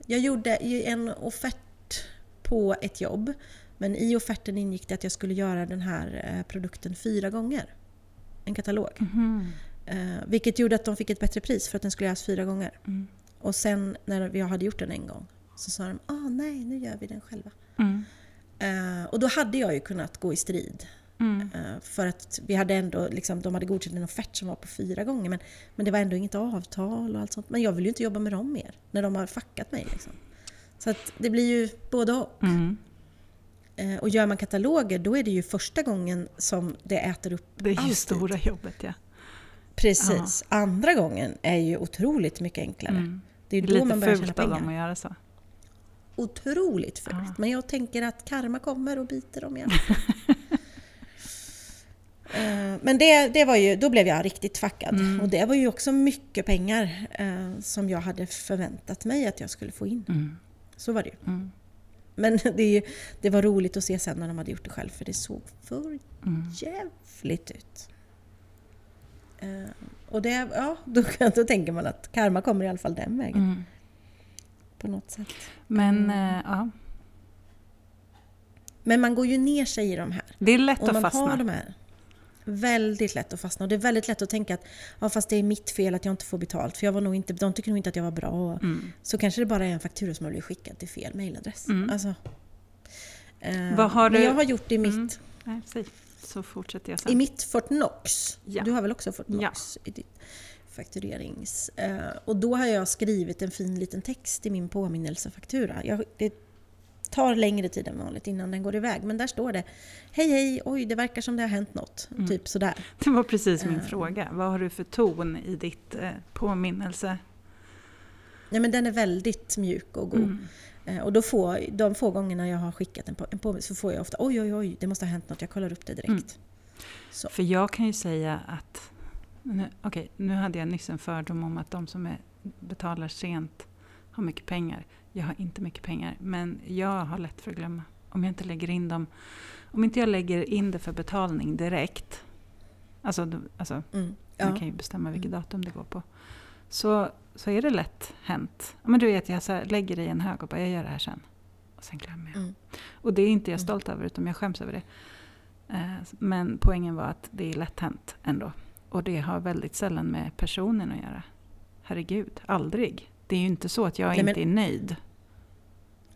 [SPEAKER 1] jag gjorde en offert på ett jobb. Men i offerten ingick det att jag skulle göra den här eh, produkten fyra gånger. En katalog. Eh, vilket gjorde att de fick ett bättre pris för att den skulle göras fyra gånger.
[SPEAKER 2] Mm.
[SPEAKER 1] Och sen när vi hade gjort den en gång så sa de ah nej, nu gör vi den själva.
[SPEAKER 2] Mm.
[SPEAKER 1] Eh, och då hade jag ju kunnat gå i strid.
[SPEAKER 2] Mm.
[SPEAKER 1] Eh, för att vi hade ändå, liksom, de hade godkänt en offert som var på fyra gånger. Men, men det var ändå inget avtal och allt sånt. Men jag vill ju inte jobba med dem mer. När de har fuckat mig liksom. Så att det blir ju både och.
[SPEAKER 2] Mm.
[SPEAKER 1] Eh, och gör man kataloger då är det ju första gången som det äter upp
[SPEAKER 2] Det är ju
[SPEAKER 1] alltid.
[SPEAKER 2] stora jobbet ja.
[SPEAKER 1] Precis. Andra gången är ju otroligt mycket enklare.
[SPEAKER 2] Mm.
[SPEAKER 1] Det är ju
[SPEAKER 2] Lite
[SPEAKER 1] då man börjar tjäna
[SPEAKER 2] fult av
[SPEAKER 1] pengar.
[SPEAKER 2] dem att göra så.
[SPEAKER 1] Otroligt fult.
[SPEAKER 2] Ja.
[SPEAKER 1] Men jag tänker att karma kommer och biter dem igen. Eh, Men det, det var ju, då blev jag riktigt fuckad.
[SPEAKER 2] Mm.
[SPEAKER 1] Och det var ju också mycket pengar eh, som jag hade förväntat mig att jag skulle få in.
[SPEAKER 2] Mm.
[SPEAKER 1] Så var det ju.
[SPEAKER 2] Mm.
[SPEAKER 1] Men det, det var roligt att se sen när de hade gjort det själv för det såg för jävligt ut. Eh, och det, ja, då, då tänker man att karma kommer i alla fall den vägen
[SPEAKER 2] Mm.
[SPEAKER 1] På något sätt.
[SPEAKER 2] Men
[SPEAKER 1] Mm.
[SPEAKER 2] eh, ja,
[SPEAKER 1] Men man går ju ner sig i de här.
[SPEAKER 2] det är lätt
[SPEAKER 1] Om
[SPEAKER 2] att
[SPEAKER 1] man
[SPEAKER 2] fastna.
[SPEAKER 1] har de här. Väldigt lätt att fastna. Och det är väldigt lätt att tänka att ja, fast det är mitt fel att jag inte får betalt. För jag var nog inte, de tycker nog inte att jag var bra.
[SPEAKER 2] Mm.
[SPEAKER 1] Så kanske det bara är en faktura som har blivit skickad till fel mejladress.
[SPEAKER 2] Mm.
[SPEAKER 1] Alltså, eh,
[SPEAKER 2] Vad har du-
[SPEAKER 1] jag har gjort i mitt,
[SPEAKER 2] Mm. Nej. Så fortsätter jag
[SPEAKER 1] i
[SPEAKER 2] sen.
[SPEAKER 1] mitt Fortnox.
[SPEAKER 2] Ja.
[SPEAKER 1] Du har väl också Fortnox i ditt fakturerings... Eh, och då har jag skrivit en fin liten text i min påminnelsefaktura. Jag, det tar längre tid än vanligt innan den går iväg. Men där står det Hej hej, oj det verkar som det har hänt något.
[SPEAKER 2] Mm.
[SPEAKER 1] Typ sådär.
[SPEAKER 2] Det var precis min
[SPEAKER 1] Eh.
[SPEAKER 2] fråga. Vad har du för ton i ditt eh, påminnelse?
[SPEAKER 1] Nej men den är väldigt mjuk och god.
[SPEAKER 2] Mm.
[SPEAKER 1] Eh, Och då får, de få gångerna jag har skickat en, på, en påminnelse så får jag ofta oj oj oj, det måste ha hänt något, jag kollar upp det direkt.
[SPEAKER 2] Mm. För jag kan ju säga att... Nu, okej, nu hade jag nyss en fördom om att de som är, betalar sent har mycket pengar. Jag har inte mycket pengar, men jag har lätt för att glömma. Om jag inte lägger in dem... Om inte jag lägger in det för betalning direkt, alltså, alltså
[SPEAKER 1] Mm.
[SPEAKER 2] Man
[SPEAKER 1] Ja.
[SPEAKER 2] kan ju bestämma vilket
[SPEAKER 1] Mm.
[SPEAKER 2] datum det går på. Så, så är det lätt hänt. Men du vet, jag så lägger det i en hög och bara, jag gör det här sen. Och sen glömmer jag.
[SPEAKER 1] Mm.
[SPEAKER 2] Och det är inte jag
[SPEAKER 1] Mm.
[SPEAKER 2] stolt över, utan jag skäms över det. Eh, Men poängen var att det är lätt hänt ändå. Och det har väldigt sällan med personen att göra. Herregud, aldrig. Det är ju inte så att jag
[SPEAKER 1] Nej, men-
[SPEAKER 2] inte är nöjd.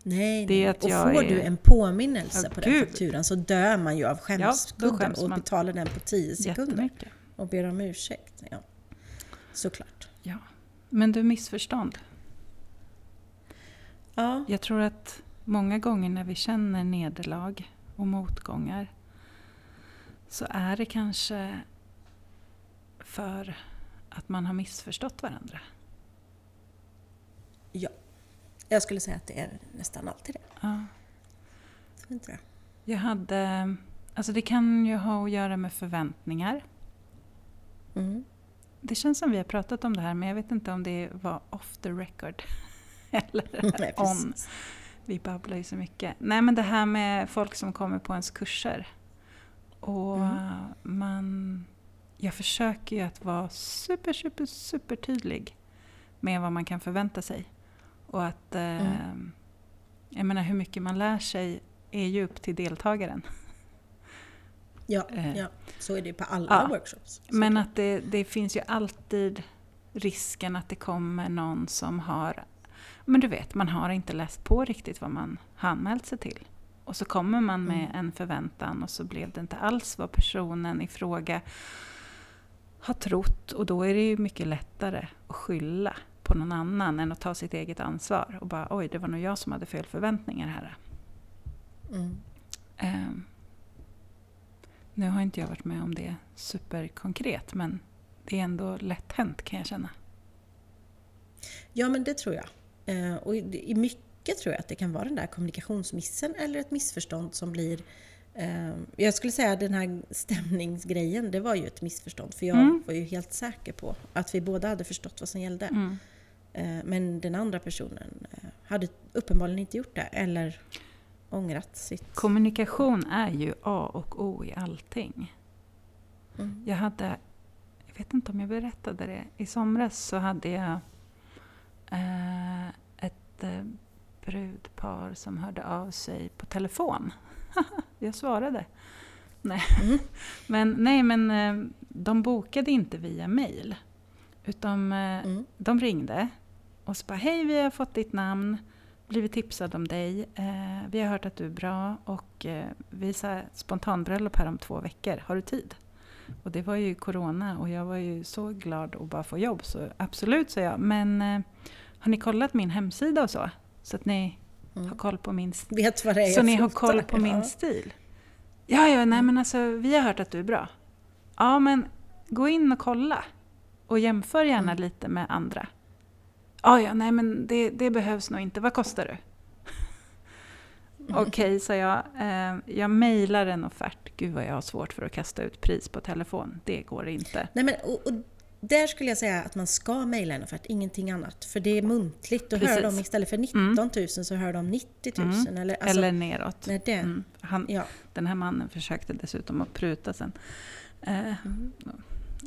[SPEAKER 1] Nej,
[SPEAKER 2] Det är att
[SPEAKER 1] och
[SPEAKER 2] jag
[SPEAKER 1] får
[SPEAKER 2] är-
[SPEAKER 1] du en påminnelse
[SPEAKER 2] Ja,
[SPEAKER 1] på den
[SPEAKER 2] gud.
[SPEAKER 1] fakturan så dör man ju av skämskudden
[SPEAKER 2] skäms
[SPEAKER 1] och betalar den på 10 sekunder. Och ber om ursäkt. Ja. Såklart.
[SPEAKER 2] Ja. Men du, missförstånd.
[SPEAKER 1] Ja,
[SPEAKER 2] Jag tror att många gånger när vi känner nederlag och motgångar så är det kanske för att man har missförstått varandra.
[SPEAKER 1] jag skulle säga att det är nästan alltid det.
[SPEAKER 2] Ja.
[SPEAKER 1] Tror inte det?
[SPEAKER 2] Jag hade... Alltså det kan ju ha att göra med förväntningar.
[SPEAKER 1] Mm.
[SPEAKER 2] Det känns som vi har pratat om det här men jag vet inte om det var off the record. Eller
[SPEAKER 1] Nej,
[SPEAKER 2] on. Vi babblar ju så mycket. Nej men det här med folk som kommer på ens kurser. Och
[SPEAKER 1] Mm.
[SPEAKER 2] man... Jag försöker ju att vara super, super, super tydlig med vad man kan förvänta sig. Och att... Eh,
[SPEAKER 1] Mm.
[SPEAKER 2] Jag menar hur mycket man lär sig är ju upp till deltagaren.
[SPEAKER 1] Ja,
[SPEAKER 2] Eh.
[SPEAKER 1] ja, så är det på alla
[SPEAKER 2] Ja.
[SPEAKER 1] workshops.
[SPEAKER 2] Men
[SPEAKER 1] såklart.
[SPEAKER 2] att det, det finns ju alltid risken att det kommer någon som har... Men du vet, man har inte läst på riktigt vad man har anmält sig till. Och så kommer man med
[SPEAKER 1] Mm.
[SPEAKER 2] en förväntan och så blev det inte alls vad personen i fråga har trott. Och då är det ju mycket lättare att skylla på någon annan än att ta sitt eget ansvar. Och bara oj, det var nog jag som hade fel förväntningar här.
[SPEAKER 1] Mm.
[SPEAKER 2] Ehm, nu har inte jag varit med om det superkonkret men det är ändå lätt hänt kan jag känna.
[SPEAKER 1] Ja, men det tror jag. Eh, och i i mycket tror jag att det kan vara den där kommunikationsmissen eller ett missförstånd som blir... Eh, jag skulle säga att den här stämningsgrejen, det var ju ett missförstånd. För jag
[SPEAKER 2] Mm.
[SPEAKER 1] var ju helt säker på att vi båda hade förstått vad som gällde.
[SPEAKER 2] Mm.
[SPEAKER 1] Eh, men den andra personen eh, hade uppenbarligen inte gjort det eller ångrat sitt...
[SPEAKER 2] Kommunikation är ju A och O i allting.
[SPEAKER 1] Mm.
[SPEAKER 2] Jag hade, jag vet inte om jag berättade det, i somras så hade jag eh, ett eh, brudpar som hörde av sig på telefon. jag svarade. Nej.
[SPEAKER 1] Mm.
[SPEAKER 2] Men, nej, men eh, de bokade inte via mail. Utan eh,
[SPEAKER 1] Mm.
[SPEAKER 2] de ringde och så bara Hej, vi har fått ditt namn, blivit tipsad om dig. Eh, vi har hört att du är bra och vi här spontanbröllop här om två veckor. Har du tid? Och det var ju corona och jag var ju så glad att bara få jobb. Så absolut, sa jag. Men har ni kollat min hemsida och så? Så att ni
[SPEAKER 1] Mm.
[SPEAKER 2] har koll på min st-
[SPEAKER 1] Vet vad det är
[SPEAKER 2] Så ni har koll på min
[SPEAKER 1] Ja.
[SPEAKER 2] stil? Ja, ja, nej men alltså vi har hört att du är bra. Ja, men gå in och kolla. Och jämför gärna
[SPEAKER 1] Mm.
[SPEAKER 2] lite med andra. Ja, ja, nej men det, det behövs nog inte. Vad kostar du?
[SPEAKER 1] Mm.
[SPEAKER 2] Okej, sa jag. Eh, jag mejlar en offert. Gud vad jag har svårt för att kasta ut pris på telefon. Det går inte.
[SPEAKER 1] Nej, men, och, och där skulle jag säga att man ska mejla en offert, ingenting annat. För det är muntligt. Då hör
[SPEAKER 2] Precis.
[SPEAKER 1] de istället för 19 000 så hör de 90 000.
[SPEAKER 2] Mm.
[SPEAKER 1] Eller, alltså,
[SPEAKER 2] Eller neråt.
[SPEAKER 1] när det,
[SPEAKER 2] Mm. Han,
[SPEAKER 1] ja.
[SPEAKER 2] Den här mannen försökte dessutom att pruta sen. Eh,
[SPEAKER 1] Mm.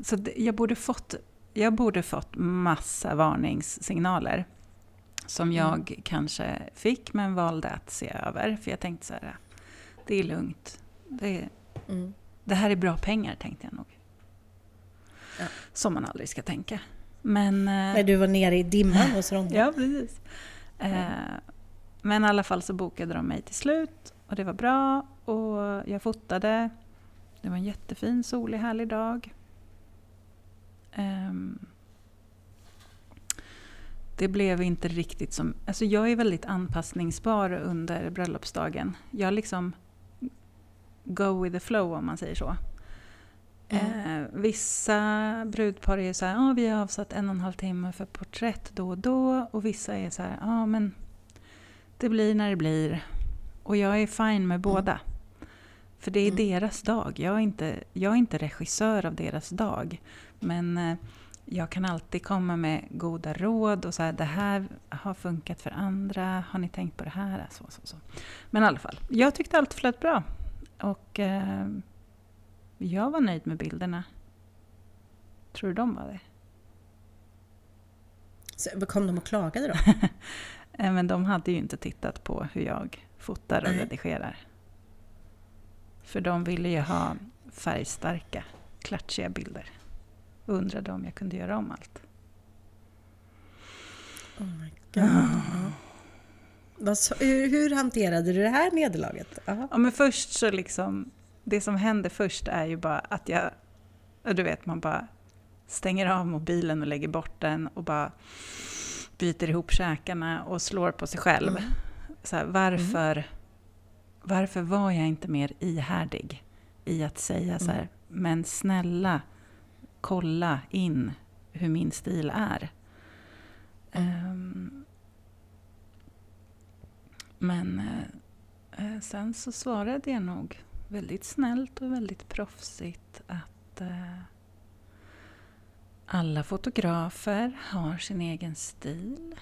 [SPEAKER 2] Så det, jag, borde fått, jag borde fått massa varningssignaler. Som
[SPEAKER 1] Mm.
[SPEAKER 2] jag kanske fick men valde att se över. För jag tänkte så här, det är lugnt. Det,
[SPEAKER 1] Mm.
[SPEAKER 2] det här är bra pengar tänkte jag nog.
[SPEAKER 1] Ja.
[SPEAKER 2] Som man aldrig ska tänka. Men... eh,
[SPEAKER 1] När du var nere i dimman hos Ronja.
[SPEAKER 2] Ja, precis. Eh, men i alla fall så bokade de mig till slut och det var bra och jag fotade. Det var en jättefin, solig, härlig dag. Ehm, det blev inte riktigt som... Alltså jag är väldigt anpassningsbar under bröllopsdagen. Jag liksom go with the flow om man säger så.
[SPEAKER 1] Mm.
[SPEAKER 2] Eh, vissa brudpar är så här, ah, vi har avsatt en och en halv timme för porträtt då och då. Och vissa är så här, ja ah, men det blir när det blir. Och jag är fine med båda. För det är
[SPEAKER 1] Mm.
[SPEAKER 2] deras dag. Jag är, inte, jag är inte regissör av deras dag. Men eh, jag kan alltid komma med goda råd och så här, det här har funkat för andra. Har ni tänkt på det här? Så, så, så. Men i alla fall, jag tyckte allt flöt bra. Och eh, jag var nöjd med bilderna. Tror du de var det?
[SPEAKER 1] Så kom de och klagade då?
[SPEAKER 2] Eh, Men de hade ju inte tittat på hur jag fotar och redigerar. För de ville ju ha färgstarka, klatschiga bilder. Och undrade om jag kunde göra om allt.
[SPEAKER 1] Oh my God. Sa- hur, hur hanterade du det här nederlaget? Ja.
[SPEAKER 2] Ja, men först så liksom, det som händer först är ju bara att jag, ja, du vet man bara stänger av mobilen och lägger bort den och bara byter ihop käkarna och slår på sig själv.
[SPEAKER 1] Mm.
[SPEAKER 2] Så här, varför, varför var jag inte mer ihärdig i att säga så här, men snälla kolla in hur min stil är. Ehm, men eh, sen så svarade jag nog väldigt snällt och väldigt proffsigt att eh, alla fotografer har sin egen stil.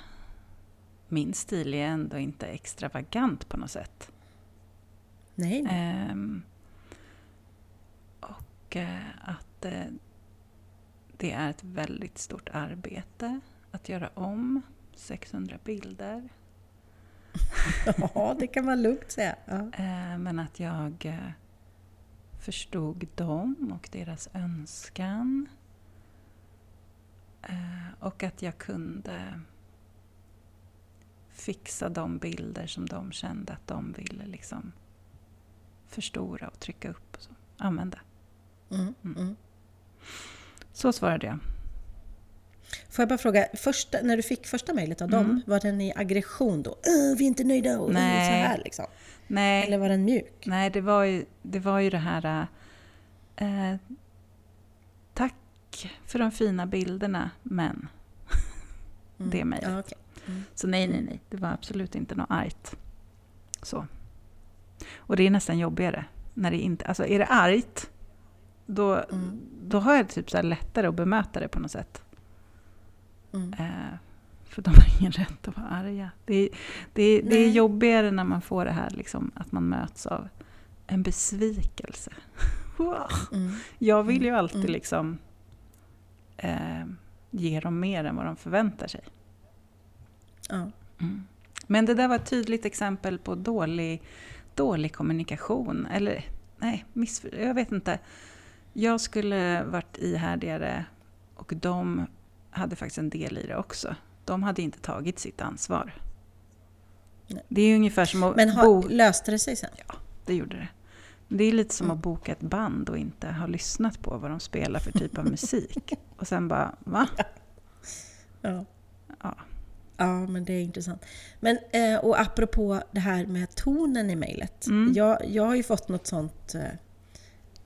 [SPEAKER 2] Min stil är ändå inte extravagant på något sätt.
[SPEAKER 1] Nej.
[SPEAKER 2] Ehm, och eh, att eh, det är ett väldigt stort arbete att göra om 600 bilder.
[SPEAKER 1] Ja, det kan man lugnt säga. Ja.
[SPEAKER 2] Eh, men att jag eh, förstod dem och deras önskan. Eh, och att jag kunde fixa de bilder som de kände att de ville liksom förstora och trycka upp och så. använda.
[SPEAKER 1] Mm, mm.
[SPEAKER 2] Så svarade jag.
[SPEAKER 1] Får jag bara fråga, första, när du fick första mejlet av dem,
[SPEAKER 2] Mm.
[SPEAKER 1] var den i aggression då? "Åh, vi är inte nöjda och
[SPEAKER 2] Nej.
[SPEAKER 1] så här liksom?
[SPEAKER 2] Nej,
[SPEAKER 1] Eller var den mjuk?
[SPEAKER 2] nej det, var ju, det var ju det här... Eh, tack för de fina bilderna, men...
[SPEAKER 1] Mm.
[SPEAKER 2] det mejlet.
[SPEAKER 1] Ja, okej.
[SPEAKER 2] Så nej, nej, nej. Det var absolut inte något argt. Så. Och det är nästan jobbigare. När det inte, alltså är det argt, då,
[SPEAKER 1] Mm.
[SPEAKER 2] då har jag typ så lättare att bemöta det på något sätt.
[SPEAKER 1] Mm.
[SPEAKER 2] Eh, för de har ingen rätt att vara arga. Det, är- det, är- det är jobbigare när man får det här liksom, att man möts av en besvikelse. Wow.
[SPEAKER 1] Mm.
[SPEAKER 2] Jag vill ju alltid
[SPEAKER 1] Mm.
[SPEAKER 2] liksom eh, ge dem mer än vad de förväntar sig.
[SPEAKER 1] Ja.
[SPEAKER 2] Mm. Men det där var ett tydligt exempel på dålig, dålig kommunikation. Eller nej, missför, jag vet inte. Jag skulle varit ihärdigare och de hade faktiskt en del i det också. De hade inte tagit sitt ansvar.
[SPEAKER 1] Nej.
[SPEAKER 2] Det är ungefär som att
[SPEAKER 1] Men ha,
[SPEAKER 2] bo...
[SPEAKER 1] löste det sig sen?
[SPEAKER 2] Det gjorde det. Det är lite som
[SPEAKER 1] Mm.
[SPEAKER 2] att boka ett band och inte ha lyssnat på vad de spelar för typ av musik. Och sen bara, va?
[SPEAKER 1] Ja.
[SPEAKER 2] Ja.
[SPEAKER 1] Ja, men det är intressant. Men, eh, och apropå det här med tonen i mejlet.
[SPEAKER 2] Mm.
[SPEAKER 1] Jag, jag har ju fått något sånt, eh,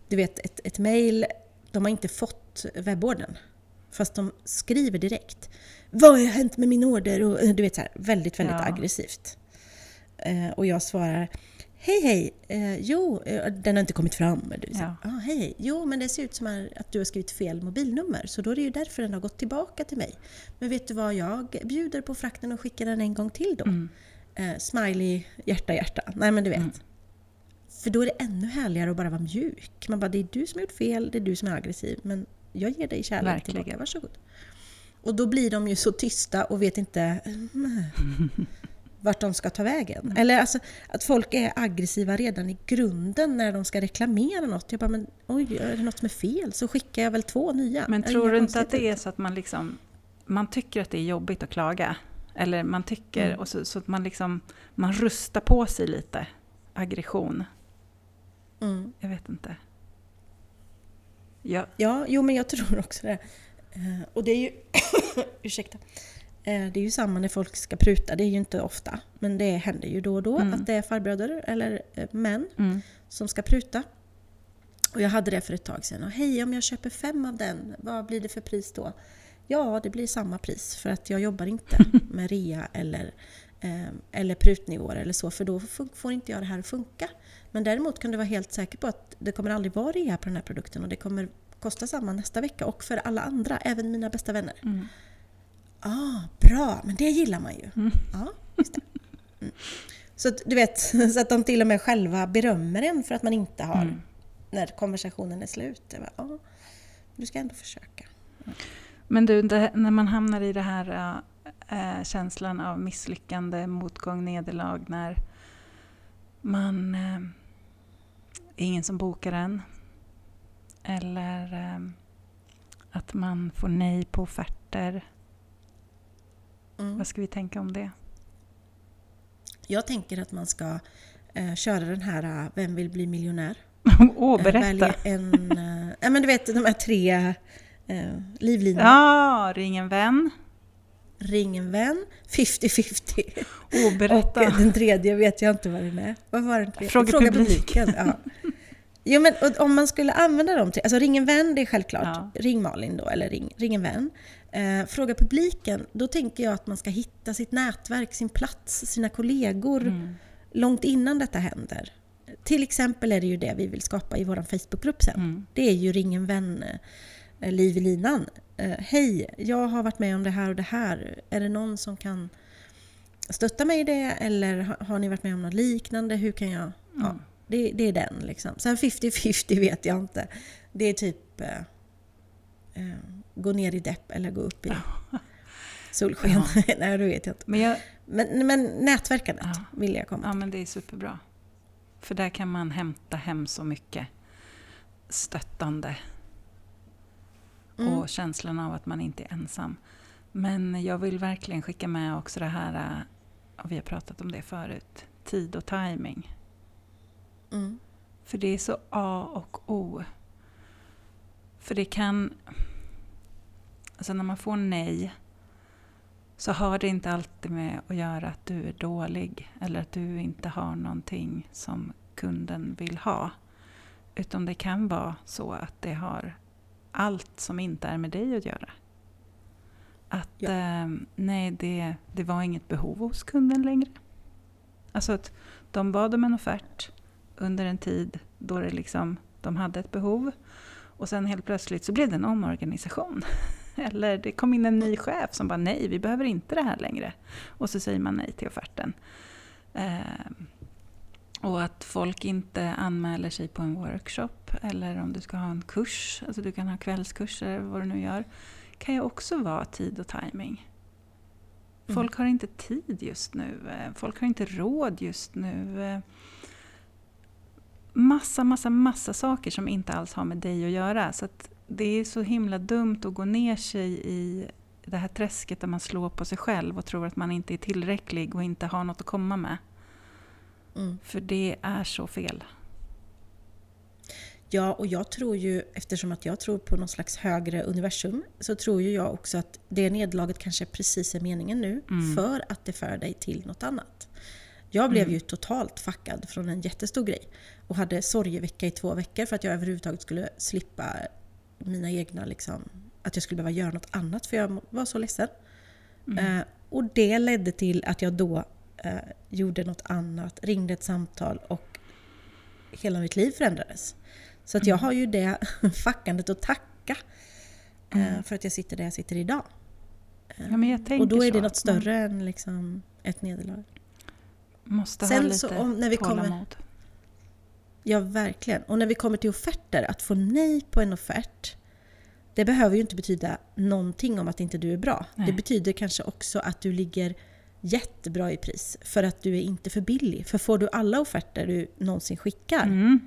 [SPEAKER 1] du vet ett, ett mejl, de har inte fått webbordern. Fast de skriver direkt. Vad har hänt med min order? Och, eh, du vet så här, väldigt, väldigt
[SPEAKER 2] Ja.
[SPEAKER 1] aggressivt. Eh, och jag svarar, Hej hej! Eh, jo, eh, den har inte kommit fram. Du,
[SPEAKER 2] Ja.
[SPEAKER 1] ah, hej hej! Jo, men det ser ut som att du har skrivit fel mobilnummer så då är det ju därför den har gått tillbaka till mig. Men vet du vad, jag bjuder på frakten och skickar den en gång till då.
[SPEAKER 2] Mm.
[SPEAKER 1] Eh, smiley, hjärta, hjärta. Nej men du vet.
[SPEAKER 2] Mm.
[SPEAKER 1] För då är det ännu härligare att bara vara mjuk. Man bara, det är du som har gjort fel, det är du som är aggressiv. Men jag ger dig kärlek
[SPEAKER 2] Verkligen.
[SPEAKER 1] tillbaka, varsågod. Och då blir de ju så tysta och vet inte mm, vart de ska ta vägen.
[SPEAKER 2] Mm.
[SPEAKER 1] Eller alltså att folk är aggressiva redan i grunden när de ska reklamera något. Jag bara, men oj, är det något som är fel så skickar jag väl två nya.
[SPEAKER 2] Men tror du inte att det är så att man liksom, man tycker att det är jobbigt att klaga? Eller man tycker,
[SPEAKER 1] Mm.
[SPEAKER 2] och så, så att man liksom, man rustar på sig lite aggression.
[SPEAKER 1] Mm.
[SPEAKER 2] Jag vet inte. Ja,
[SPEAKER 1] Ja, jo men jag tror också det. Eh, och det är ju... ursäkta. Eh, det är ju samma när folk ska pruta. Det är ju inte ofta. Men det händer ju då och då
[SPEAKER 2] Mm.
[SPEAKER 1] att det är farbröder eller eh, män
[SPEAKER 2] mm,
[SPEAKER 1] som ska pruta. Och jag hade det för ett tag sedan. Och hej, om jag köper fem av den, vad blir det för pris då? Ja, det blir samma pris för att jag jobbar inte med rea eller, eller prutnivåer eller så, för då får inte jag det här att funka. Men däremot kan du vara helt säker på att det kommer aldrig vara rea på den här produkten och det kommer kosta samma nästa vecka och för alla andra, även mina bästa vänner.
[SPEAKER 2] mm,
[SPEAKER 1] Ah, bra, men det gillar man ju.
[SPEAKER 2] Mm.
[SPEAKER 1] Ja, just. Mm. Så att, du vet, så att de till och med själva berömmer en för att man inte har,
[SPEAKER 2] mm.
[SPEAKER 1] när konversationen är slut. Bara, ja, du ska ändå försöka.
[SPEAKER 2] Men du, det, när man hamnar i det här äh, känslan av misslyckande, motgång, nederlag, när man äh, är ingen som bokar en. Eller äh, att man får nej på offerter.
[SPEAKER 1] Mm.
[SPEAKER 2] Vad ska vi tänka om det?
[SPEAKER 1] Jag tänker att man ska eh, köra den här eh, Vem vill bli miljonär?
[SPEAKER 2] Åh,
[SPEAKER 1] Eh,
[SPEAKER 2] berätta!
[SPEAKER 1] en... Eh, men du vet de här tre eh, livlinorna.
[SPEAKER 2] Ja, ring en vän.
[SPEAKER 1] Ring en vän, 50-50.
[SPEAKER 2] Åh,
[SPEAKER 1] Och
[SPEAKER 2] berätta!
[SPEAKER 1] den tredje vet jag inte vad den är. Vad var den tredje?
[SPEAKER 2] Fråga publiken.
[SPEAKER 1] Ja. Jo men om man skulle använda dem till, alltså ring en vän det är självklart,
[SPEAKER 2] Ja.
[SPEAKER 1] ring Malin då eller ring, ring en vän. Eh, fråga publiken, då tänker jag att man ska hitta sitt nätverk, sin plats, sina kollegor
[SPEAKER 2] Mm.
[SPEAKER 1] långt innan detta händer. Till exempel är det ju det vi vill skapa i vår Facebookgrupp sen.
[SPEAKER 2] Mm.
[SPEAKER 1] Det är ju ring en vän, eh, liv i linan. Eh, Hej, jag har varit med om det här och det här. Är det någon som kan stötta mig i det? Eller har, ni varit med om något liknande? Hur kan jag... Ja,
[SPEAKER 2] Mm.
[SPEAKER 1] det, det är den liksom. Sen 50-50 vet jag inte. Det är typ eh, eh, gå ner i depp eller gå upp i solsken. Nej, det vet jag inte.
[SPEAKER 2] Men, jag,
[SPEAKER 1] Men, men nätverkandet
[SPEAKER 2] Ja.
[SPEAKER 1] vill jag komma
[SPEAKER 2] ja,
[SPEAKER 1] till.
[SPEAKER 2] men det är superbra. För där kan man hämta hem så mycket stöttande
[SPEAKER 1] Mm.
[SPEAKER 2] och känslan av att man inte är ensam. Men jag vill verkligen skicka med också det här, äh, och vi har pratat om det förut, tid och timing.
[SPEAKER 1] Mm.
[SPEAKER 2] För det är så A och O. För det kan... Alltså när man får nej så har det inte alltid med att göra att du är dålig eller att du inte har någonting som kunden vill ha. Utan det kan vara så att det har allt som inte är med dig att göra. Att
[SPEAKER 1] Ja.
[SPEAKER 2] eh, nej, det, det var inget behov hos kunden längre. Alltså att de bad om en offert under en tid då det liksom, de hade ett behov. Och sen helt plötsligt så blev det en omorganisation. Eller det kom in en ny chef som bara nej, vi behöver inte det här längre. Och så säger man nej till offerten. Eh, och att folk inte anmäler sig på en workshop eller om du ska ha en kurs, alltså du kan ha kvällskurser eller vad du nu gör, kan ju också vara tid och timing. Folk har inte tid just nu, eh, folk har inte råd just nu. eh, Massa, massa, massa saker som inte alls har med dig att göra. Så att det är så himla dumt att gå ner sig i det här träsket där man slår på sig själv och tror att man inte är tillräcklig och inte har något att komma med.
[SPEAKER 1] Mm.
[SPEAKER 2] För det är så fel.
[SPEAKER 1] Ja, och jag tror ju, eftersom att jag tror på någon slags högre universum, så tror ju jag också att det nedlaget kanske precis är meningen nu,
[SPEAKER 2] Mm.
[SPEAKER 1] för att det för dig till något annat. Jag blev
[SPEAKER 2] Mm.
[SPEAKER 1] ju totalt fuckad från en jättestor grej och hade sorgevecka i två veckor för att jag överhuvudtaget skulle slippa mina egna, liksom, att jag skulle behöva göra något annat för jag var så ledsen.
[SPEAKER 2] Mm.
[SPEAKER 1] Eh, och det ledde till att jag då eh, gjorde något annat, ringde ett samtal och hela mitt liv förändrades. Så att jag har ju det fackandet att tacka eh,
[SPEAKER 2] Mm.
[SPEAKER 1] för att jag sitter där jag sitter idag.
[SPEAKER 2] Ja, tänker
[SPEAKER 1] och då är det
[SPEAKER 2] så.
[SPEAKER 1] något större än liksom ett nederlag.
[SPEAKER 2] Måste ha
[SPEAKER 1] Sen
[SPEAKER 2] lite
[SPEAKER 1] så om- när vi kommer-
[SPEAKER 2] tålamod.
[SPEAKER 1] Ja, verkligen. Och när vi kommer till offerter, att få nej på en offert, det behöver ju inte betyda någonting om att inte du är bra.
[SPEAKER 2] Nej.
[SPEAKER 1] Det betyder kanske också att du ligger jättebra i pris, för att du är inte för billig. För får du alla offerter du någonsin skickar,
[SPEAKER 2] Mm,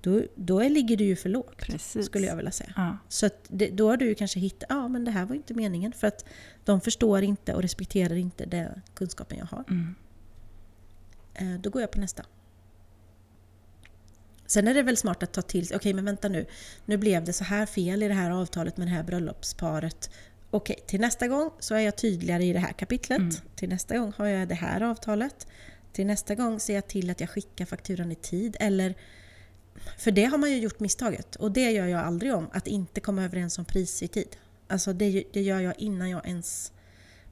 [SPEAKER 1] då, då ligger du ju för lågt,
[SPEAKER 2] precis.
[SPEAKER 1] skulle jag vilja säga.
[SPEAKER 2] Ja.
[SPEAKER 1] Så det, då har du kanske hittat, ja men det här var inte meningen, för att de förstår inte och respekterar inte den kunskapen jag har.
[SPEAKER 2] Mm.
[SPEAKER 1] Eh, Då går jag på nästa. Sen är det väl smart att ta till okej men vänta nu, nu blev det så här fel i det här avtalet med det här bröllopsparet. Okej, till nästa gång så är jag tydligare i det här kapitlet.
[SPEAKER 2] Mm.
[SPEAKER 1] Till nästa gång har jag det här avtalet. Till nästa gång ser jag till att jag skickar fakturan i tid. Eller, för det har man ju gjort misstaget och det gör jag aldrig om, att inte komma överens om pris i tid. Alltså det, det gör jag innan jag ens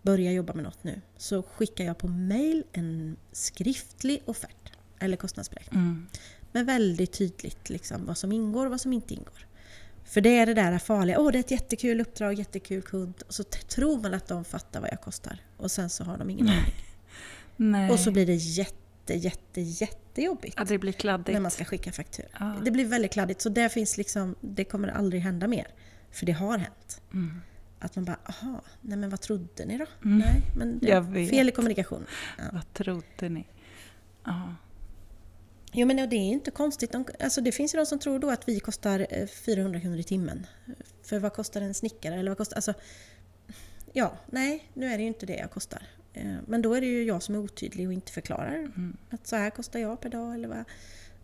[SPEAKER 1] börjar jobba med något nu. Så skickar jag på mail en skriftlig offert eller kostnadsberäkning.
[SPEAKER 2] Mm.
[SPEAKER 1] Men väldigt tydligt liksom, vad som ingår och vad som inte ingår. För det är det där farliga, åh det är ett jättekul uppdrag, jättekul kund. Och så tror man att de fattar vad jag kostar. Och sen så har de ingen aning. Och så blir det jätte, jätte, jättejobbigt.
[SPEAKER 2] ja, det blir kladdigt.
[SPEAKER 1] När man ska skicka faktura.
[SPEAKER 2] Ja.
[SPEAKER 1] Det blir väldigt kladdigt. Så det finns liksom, det kommer aldrig hända mer. För det har hänt.
[SPEAKER 2] Mm.
[SPEAKER 1] Att man bara, aha, nej men vad trodde ni då?
[SPEAKER 2] Mm.
[SPEAKER 1] Nej, men det fel i kommunikation. Ja.
[SPEAKER 2] Vad trodde ni? Ja.
[SPEAKER 1] Jo men det är inte konstigt. De, alltså det finns ju de som tror då att vi kostar eh, 400 kronor i timmen. För vad kostar en snickare? Eller vad kostar, alltså, ja, nej, nu är det ju inte det jag kostar. Eh, Men då är det ju jag som är otydlig och inte förklarar
[SPEAKER 2] Mm.
[SPEAKER 1] att så här kostar jag per dag eller vad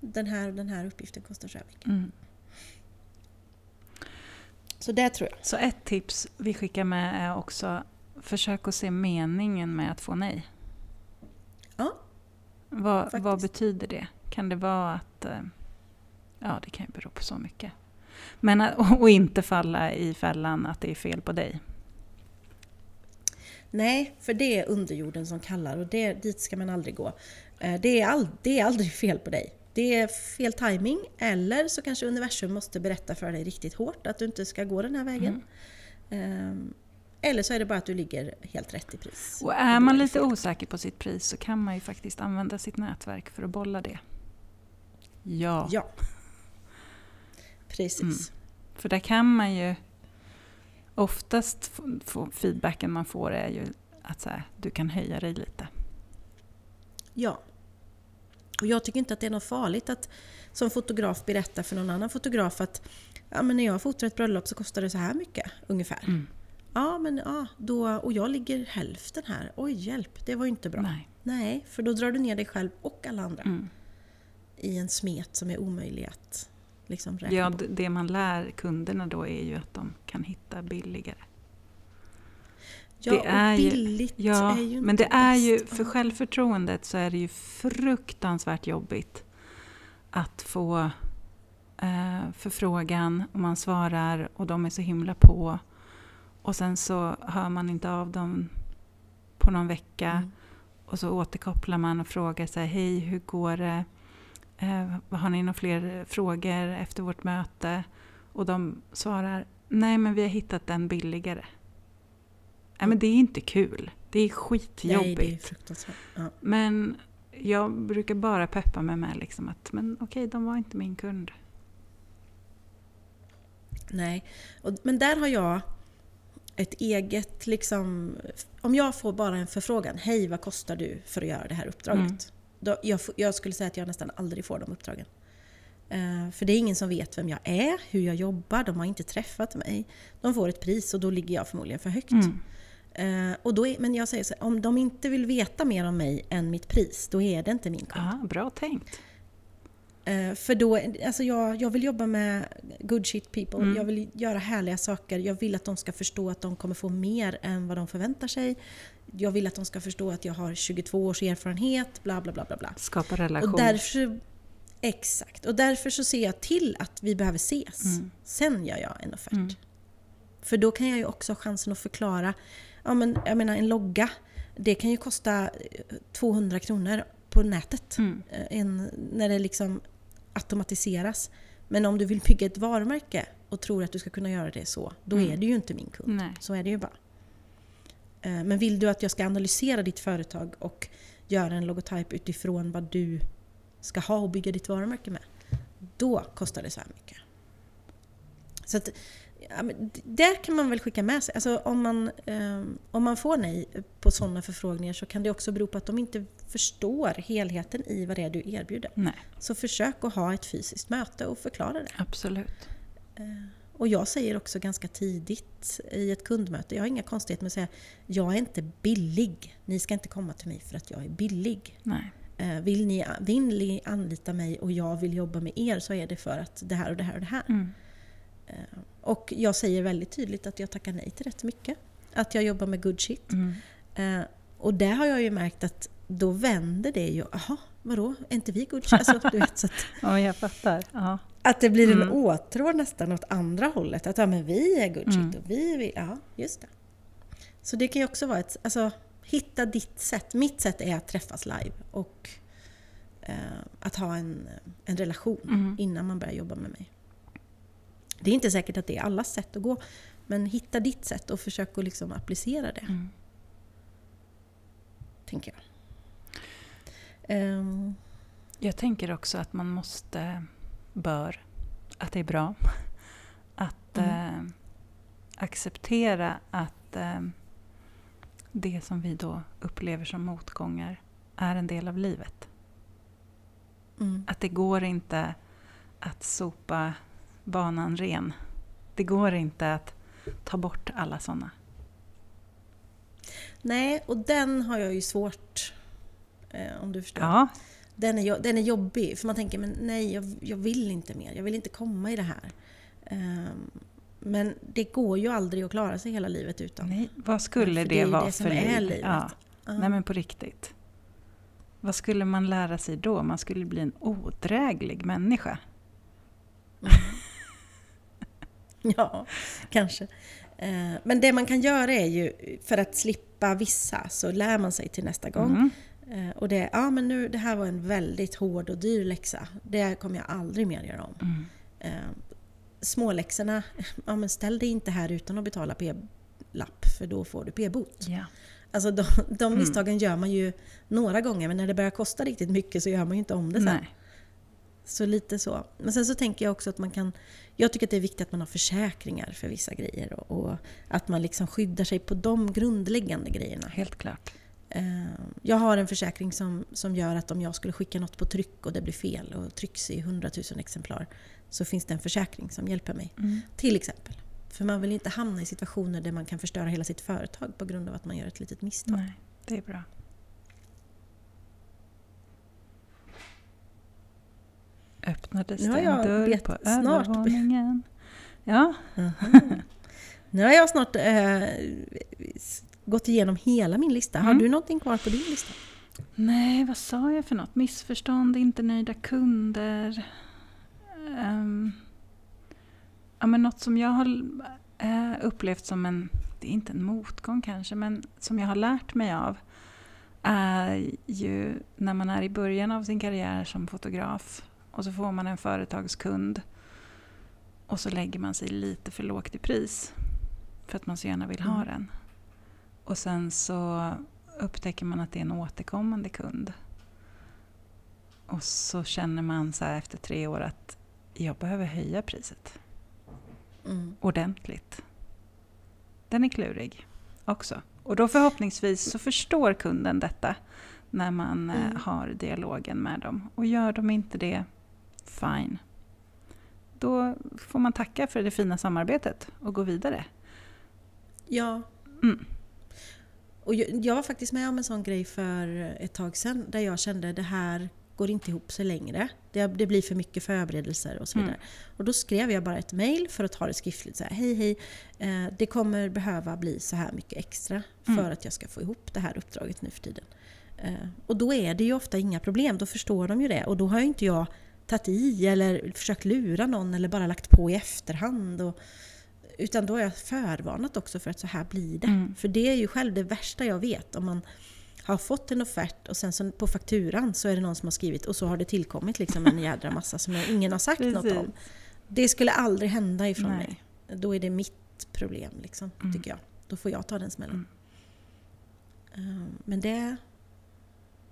[SPEAKER 1] den här och den här uppgiften kostar så här mycket.
[SPEAKER 2] Mm.
[SPEAKER 1] Så det tror jag.
[SPEAKER 2] Så ett tips vi skickar med är också försök att se meningen med att få nej.
[SPEAKER 1] Ja.
[SPEAKER 2] Vad, vad betyder det? Kan det vara att... eh, Ja, det kan ju bero på så mycket. Men och inte falla i fällan att det är fel på dig.
[SPEAKER 1] Nej, för det är underjorden som kallar och det, dit ska man aldrig gå. Eh, Det är, all, det är aldrig fel på dig. Det är fel timing eller så kanske universum måste berätta för dig riktigt hårt att du inte ska gå den här vägen. Ehm, Eller så är det bara att du ligger helt rätt i pris.
[SPEAKER 2] Och är man lite osäker på sitt pris så kan man ju faktiskt använda sitt nätverk för att bolla det. Ja,
[SPEAKER 1] Ja. Precis.
[SPEAKER 2] Mm. för där kan man ju... Oftast få, feedbacken man får är ju att så här, du kan höja dig lite.
[SPEAKER 1] Ja. Och jag tycker inte att det är något farligt att som fotograf berätta för någon annan fotograf att ja, men när jag fotar ett bröllop så kostar det så här mycket ungefär.
[SPEAKER 2] Mm.
[SPEAKER 1] Ja, men ja, då, och jag ligger hälften här. Oj, hjälp, det var ju inte bra.
[SPEAKER 2] Nej.
[SPEAKER 1] Nej, för då drar du ner dig själv och alla andra
[SPEAKER 2] Mm.
[SPEAKER 1] I en smet som är omöjlig att liksom räkna
[SPEAKER 2] Ja,
[SPEAKER 1] på.
[SPEAKER 2] det man lär kunderna då är ju att de kan hitta billigare.
[SPEAKER 1] Ja,
[SPEAKER 2] det är
[SPEAKER 1] och
[SPEAKER 2] ju-
[SPEAKER 1] billigt
[SPEAKER 2] Ja,
[SPEAKER 1] är ju inte
[SPEAKER 2] men det är ju,
[SPEAKER 1] bäst.
[SPEAKER 2] för självförtroendet så är det ju fruktansvärt jobbigt att få eh, förfrågan och man svarar och de är så himla på. Och sen så hör man inte av dem på någon vecka
[SPEAKER 1] Mm.
[SPEAKER 2] och så återkopplar man och frågar sig hej hur går det? Eh, har ni några fler frågor efter vårt möte? Och de svarar nej men vi har hittat den billigare. Nej men det är inte kul. Det är skitjobbigt.
[SPEAKER 1] Nej, det är. Ja.
[SPEAKER 2] Men jag brukar bara peppa mig med liksom att men okej, de var inte min kund.
[SPEAKER 1] Nej, och, men där har jag ett eget liksom... Om jag får bara en förfrågan, hej vad kostar du för att göra det här uppdraget?
[SPEAKER 2] Mm.
[SPEAKER 1] Då, jag, jag skulle säga att jag nästan aldrig får de uppdragen. Eh, för det är ingen som vet vem jag är, hur jag jobbar, de har inte träffat mig. De får ett pris och då ligger jag förmodligen för högt.
[SPEAKER 2] Mm.
[SPEAKER 1] Eh, och då är, men jag säger så här, om de inte vill veta mer om mig än mitt pris, då är det inte min kund.
[SPEAKER 2] Ja, bra tänkt.
[SPEAKER 1] Eh, för då, alltså jag, jag vill jobba med good shit people.
[SPEAKER 2] Mm.
[SPEAKER 1] Jag vill göra härliga saker. Jag vill att de ska förstå att de kommer få mer än vad de förväntar sig. Jag vill att de ska förstå att jag har 22 års erfarenhet, bla bla bla bla. bla.
[SPEAKER 2] Skapa relation.
[SPEAKER 1] Och därför, exakt. Och därför så ser jag till att vi behöver ses.
[SPEAKER 2] Mm.
[SPEAKER 1] Sen gör jag en offert.
[SPEAKER 2] Mm.
[SPEAKER 1] För då kan jag ju också ha chansen att förklara. Ja, men, jag menar en logga. Det kan ju kosta 200 kronor på nätet
[SPEAKER 2] Mm.
[SPEAKER 1] eh, en, när det liksom automatiseras. Men om du vill bygga ett varumärke och tror att du ska kunna göra det så, då
[SPEAKER 2] Mm.
[SPEAKER 1] är du ju inte min kund.
[SPEAKER 2] Nej.
[SPEAKER 1] Så är det ju bara. Eh, Men vill du att jag ska analysera ditt företag och göra en logotyp utifrån vad du ska ha och bygga ditt varumärke med, då kostar det så här mycket. Så att, ja, där kan man väl skicka med sig. Alltså om man, eh, om man får nej på sådana förfrågningar så kan det också bero på att de inte förstår helheten i vad det är du erbjuder.
[SPEAKER 2] Nej,
[SPEAKER 1] Så försök att ha ett fysiskt möte och förklara det.
[SPEAKER 2] absolut.
[SPEAKER 1] Eh, Och jag säger också ganska tidigt i ett kundmöte, jag har inga konstigheter med att säga jag är inte billig. Ni ska inte komma till mig för att jag är billig.
[SPEAKER 2] Nej.
[SPEAKER 1] Eh, Vill ni, vill ni anlita mig och jag vill jobba med er så är det för att det här och det här och det här.
[SPEAKER 2] Mm.
[SPEAKER 1] Eh, Och jag säger väldigt tydligt att jag tackar nej till rätt mycket. Att jag jobbar med good shit.
[SPEAKER 2] Mm.
[SPEAKER 1] Eh, Och där har jag ju märkt att då vänder det ju. Jaha, vadå? Är inte vi good shit? Alltså, du vet, så att,
[SPEAKER 2] Ja, jag fattar. Ja.
[SPEAKER 1] att det blir en
[SPEAKER 2] Mm.
[SPEAKER 1] åtrå nästan åt andra hållet. Att ja, men vi är good shit
[SPEAKER 2] Mm.
[SPEAKER 1] och vi vill... Ja, just det. Så det kan ju också vara ett... Alltså, hitta ditt sätt. Mitt sätt är att träffas live och eh, att ha en, en relation
[SPEAKER 2] Mm.
[SPEAKER 1] innan man börjar jobba med mig. Det är inte säkert att det är allas sätt att gå, men hitta ditt sätt och försök att liksom applicera det,
[SPEAKER 2] Mm.
[SPEAKER 1] tänker jag. Ehm,
[SPEAKER 2] Jag tänker också att man måste, bör, att det är bra att
[SPEAKER 1] Mm.
[SPEAKER 2] eh, acceptera att eh, det som vi då upplever som motgångar är en del av livet.
[SPEAKER 1] mm,
[SPEAKER 2] Att det går inte att sopa banan ren. Det går inte att ta bort alla sådana.
[SPEAKER 1] nej, och den har jag ju svårt, eh, om du förstår.
[SPEAKER 2] Ja,
[SPEAKER 1] Den är, den är jobbig, för man tänker men nej, jag, jag vill inte mer. Jag vill inte komma i det här. Ehm, men det går ju aldrig att klara sig hela livet utan.
[SPEAKER 2] nej, vad skulle
[SPEAKER 1] För
[SPEAKER 2] det,
[SPEAKER 1] det
[SPEAKER 2] vara
[SPEAKER 1] det som
[SPEAKER 2] för
[SPEAKER 1] är
[SPEAKER 2] liv?
[SPEAKER 1] livet.
[SPEAKER 2] Ja.
[SPEAKER 1] Ja.
[SPEAKER 2] Nej men på riktigt. Vad skulle man lära sig då? Man skulle bli en odräglig människa.
[SPEAKER 1] Ja, kanske. Eh, Men det man kan göra är ju, för att slippa vissa, så lär man sig till nästa gång.
[SPEAKER 2] Mm.
[SPEAKER 1] Eh, Och det, ja men nu, det här var en väldigt hård och dyr läxa. Det kommer jag aldrig mer göra om.
[SPEAKER 2] Mm.
[SPEAKER 1] Eh, Småläxorna, ja men ställ dig inte här utan att betala p-lapp, för då får du p-bot.
[SPEAKER 2] Ja.
[SPEAKER 1] Alltså de, de
[SPEAKER 2] Mm.
[SPEAKER 1] misstagen gör man ju några gånger, men när det börjar kosta riktigt mycket så gör man ju inte om det sen.
[SPEAKER 2] Nej.
[SPEAKER 1] Så lite så. Men sen så tänker jag också att man kan... Jag tycker att det är viktigt att man har försäkringar för vissa grejer och, och att man liksom skyddar sig på de grundläggande grejerna.
[SPEAKER 2] Helt klart.
[SPEAKER 1] Eh, Jag har en försäkring som, som gör att om jag skulle skicka något på tryck och det blir fel och trycks i 100 000 exemplar så finns det en försäkring som hjälper mig.
[SPEAKER 2] Mm.
[SPEAKER 1] Till exempel. För man vill inte hamna i situationer där man kan förstöra hela sitt företag på grund av att man gör ett litet misstag.
[SPEAKER 2] Nej, det är bra. Öppnades det en dörr på
[SPEAKER 1] snart.
[SPEAKER 2] övervåningen? Ja,
[SPEAKER 1] Nu har jag snart eh, gått igenom hela min lista. Har
[SPEAKER 2] Mm.
[SPEAKER 1] du någonting kvar på din lista?
[SPEAKER 2] nej vad sa jag för något? Missförstånd, inte nöjda kunder. Ehm, ja, men något som jag har eh, upplevt som en, det är inte en motgång kanske, men som jag har lärt mig av är ju när man är i början av sin karriär som fotograf och så får man en företagskund och så lägger man sig lite för lågt i pris för att man så gärna vill ha
[SPEAKER 1] Mm.
[SPEAKER 2] den. Och sen så upptäcker man att det är en återkommande kund. Och så känner man så här efter tre år att jag behöver höja priset
[SPEAKER 1] Mm.
[SPEAKER 2] ordentligt. Den är klurig också. Och då förhoppningsvis så förstår kunden detta när man eh,
[SPEAKER 1] Mm.
[SPEAKER 2] har dialogen med dem. Och gör de inte det, fine. Då får man tacka för det fina samarbetet och gå vidare.
[SPEAKER 1] Ja.
[SPEAKER 2] Mm.
[SPEAKER 1] Och jag, jag var faktiskt med om en sån grej för ett tag sedan där jag kände att det här går inte ihop sig längre. Det, det blir för mycket förberedelser och så vidare.
[SPEAKER 2] Mm.
[SPEAKER 1] Och då skrev jag bara ett mail för att ha det skriftligt. Så här, hej hej, eh, det kommer behöva bli så här mycket extra för
[SPEAKER 2] Mm.
[SPEAKER 1] att jag ska få ihop det här uppdraget nu för tiden. Eh, och då är det ju ofta inga problem, då förstår de ju det. Och då har ju inte jag tagit i eller försökt lura någon eller bara lagt på i efterhand. Och, utan då har jag förvarnat också för att så här blir det.
[SPEAKER 2] Mm.
[SPEAKER 1] För det är ju själv det värsta jag vet. Om man har fått en offert och sen så på fakturan så är det någon som har skrivit och så har det tillkommit liksom en jädra massa som jag, ingen har sagt något om. Det skulle aldrig hända ifrån
[SPEAKER 2] Nej.
[SPEAKER 1] mig. Då är det mitt problem, liksom,
[SPEAKER 2] Mm.
[SPEAKER 1] tycker jag. Då får jag ta den smällen.
[SPEAKER 2] Mm.
[SPEAKER 1] Eh, Men det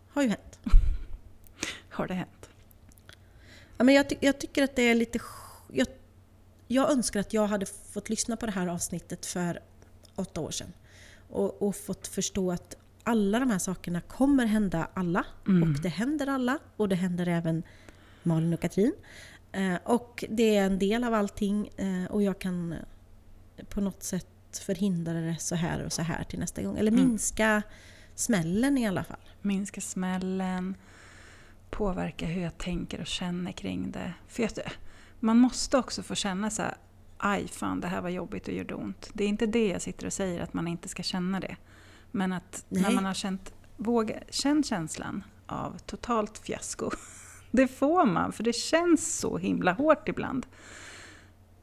[SPEAKER 1] har ju hänt.
[SPEAKER 2] Har det hänt?
[SPEAKER 1] Ja, men jag, ty- jag tycker att det är lite... Jag, jag önskar att jag hade fått lyssna på det här avsnittet för åtta år sedan. Och, och fått förstå att alla de här sakerna kommer hända alla.
[SPEAKER 2] Mm.
[SPEAKER 1] Och det händer alla. Och det händer även Malin och Katrin. Eh, och det är en del av allting. Eh, och jag kan eh, på något sätt förhindra det så här och så här till nästa gång. Eller
[SPEAKER 2] Mm.
[SPEAKER 1] minska smällen i alla fall.
[SPEAKER 2] Minska smällen, påverka hur jag tänker och känner kring det. För jag, man måste också få känna så här, aj fan det här var jobbigt och gjorde ont. Det är inte det jag sitter och säger att man inte ska känna det. Men att när
[SPEAKER 1] Nej.
[SPEAKER 2] man har känt, våga, känt känslan av totalt fiasko. Det får man, för det känns så himla hårt ibland.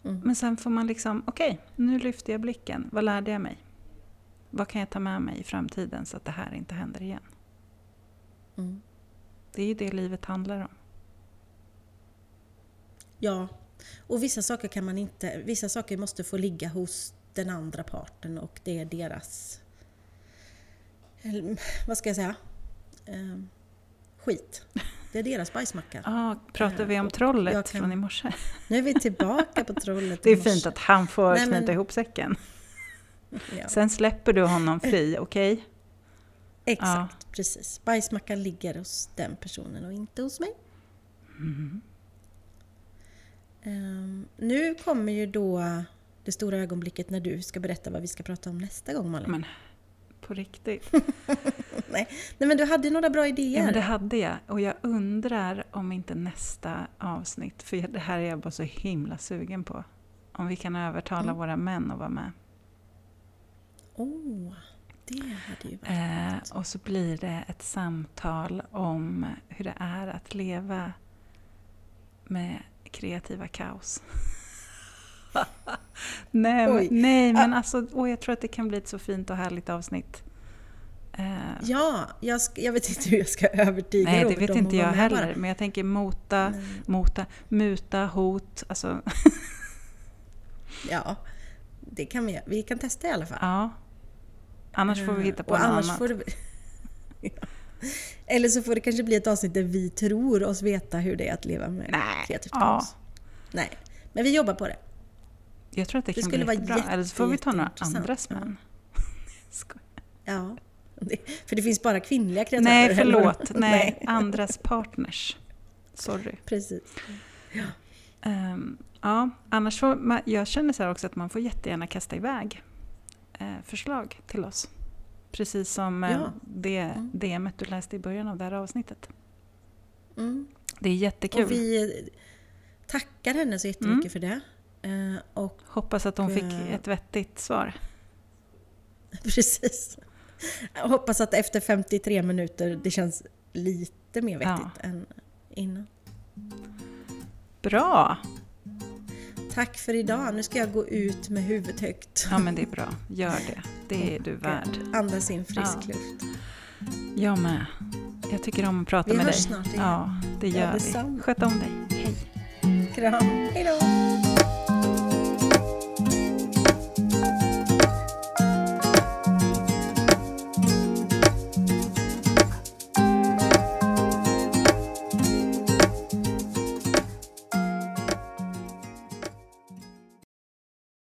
[SPEAKER 1] Mm.
[SPEAKER 2] Men sen får man liksom, okej, nu lyfter jag blicken. Vad lärde jag mig? Vad kan jag ta med mig i framtiden så att det här inte händer igen?
[SPEAKER 1] Mm.
[SPEAKER 2] Det är ju det livet handlar om.
[SPEAKER 1] Ja, och vissa saker kan man inte... Vissa saker måste få ligga hos den andra parten och det är deras... Vad ska jag säga? Ehm, skit. Det är deras bajsmacka.
[SPEAKER 2] Ah, pratar vi om
[SPEAKER 1] och
[SPEAKER 2] trollet
[SPEAKER 1] kan-
[SPEAKER 2] från i morse?
[SPEAKER 1] Nu är vi tillbaka på trollet
[SPEAKER 2] Det är fint att han får
[SPEAKER 1] Nej, men-
[SPEAKER 2] knyta ihop säcken.
[SPEAKER 1] Ja,
[SPEAKER 2] Sen släpper du honom fri, okej?
[SPEAKER 1] Exakt, precis. Bajsmackan ligger hos den personen och inte hos mig.
[SPEAKER 2] Mm.
[SPEAKER 1] Ehm, nu kommer ju då det stora ögonblicket när du ska berätta vad vi ska prata om nästa gång Malin.
[SPEAKER 2] Men på riktigt.
[SPEAKER 1] Nej. Nej men du hade några bra idéer.
[SPEAKER 2] Ja, men det hade jag. Och jag undrar om inte nästa avsnitt, för det här är jag bara så himla sugen på. Om vi kan övertala
[SPEAKER 1] Mm.
[SPEAKER 2] våra män att vara med.
[SPEAKER 1] Åh,
[SPEAKER 2] Eh, och så blir det ett samtal om hur det är att leva med kreativa kaos. nej, men, nej, men alltså, åh, jag tror att det kan bli ett så fint och härligt avsnitt. Eh,
[SPEAKER 1] Ja, jag, ska, jag vet inte hur jag ska övertyga
[SPEAKER 2] nej, det vet inte jag heller.
[SPEAKER 1] bara.
[SPEAKER 2] Men jag tänker mota,
[SPEAKER 1] Men,
[SPEAKER 2] mota, muta, hot. Alltså,
[SPEAKER 1] ja, det kan vi Vi kan testa i alla fall.
[SPEAKER 2] ja. Annars får vi hitta på
[SPEAKER 1] Och
[SPEAKER 2] något annat.
[SPEAKER 1] Får det... ja. Eller så får det kanske bli ett avsnitt där vi tror oss veta hur det är att leva med
[SPEAKER 2] Nej,
[SPEAKER 1] kreativt
[SPEAKER 2] ja.
[SPEAKER 1] kaos. Nej, men vi jobbar på det.
[SPEAKER 2] Jag tror att det,
[SPEAKER 1] Det
[SPEAKER 2] kan
[SPEAKER 1] skulle
[SPEAKER 2] bli
[SPEAKER 1] vara
[SPEAKER 2] jättebra. Eller så får vi ta några andras
[SPEAKER 1] Ja.
[SPEAKER 2] män.
[SPEAKER 1] Ja. Det, för det finns bara kvinnliga kreatörer.
[SPEAKER 2] Nej, förlåt. Nej, andras partners. Sorry.
[SPEAKER 1] Precis.
[SPEAKER 2] Ehm, ja, annars får man, jag känner så här också att man får jättegärna kasta iväg förslag till oss. Precis som eh,
[SPEAKER 1] Ja.
[SPEAKER 2] det
[SPEAKER 1] Mm.
[SPEAKER 2] DMet du läste i början av det här avsnittet.
[SPEAKER 1] Mm.
[SPEAKER 2] Det är jättekul.
[SPEAKER 1] Och vi tackar henne så jättemycket
[SPEAKER 2] Mm.
[SPEAKER 1] för det. Eh, och
[SPEAKER 2] Hoppas att hon fick
[SPEAKER 1] eh,
[SPEAKER 2] ett vettigt svar.
[SPEAKER 1] precis. Jag hoppas att efter 53 minuter det känns lite mer vettigt än innan.
[SPEAKER 2] Bra!
[SPEAKER 1] Tack för idag. Nu ska jag gå ut med huvudet högt.
[SPEAKER 2] Ja men det är bra. Gör det. Det är du värd.
[SPEAKER 1] Andas in frisk
[SPEAKER 2] Ja.
[SPEAKER 1] luft.
[SPEAKER 2] Jag med. Jag tycker om att prata
[SPEAKER 1] Vi
[SPEAKER 2] med
[SPEAKER 1] hörs
[SPEAKER 2] dig.
[SPEAKER 1] snart igen.
[SPEAKER 2] Ja, det
[SPEAKER 1] Ja,
[SPEAKER 2] gör vi.
[SPEAKER 1] detsamma.
[SPEAKER 2] Sköt om dig. Hej!
[SPEAKER 1] Kram. Hej då!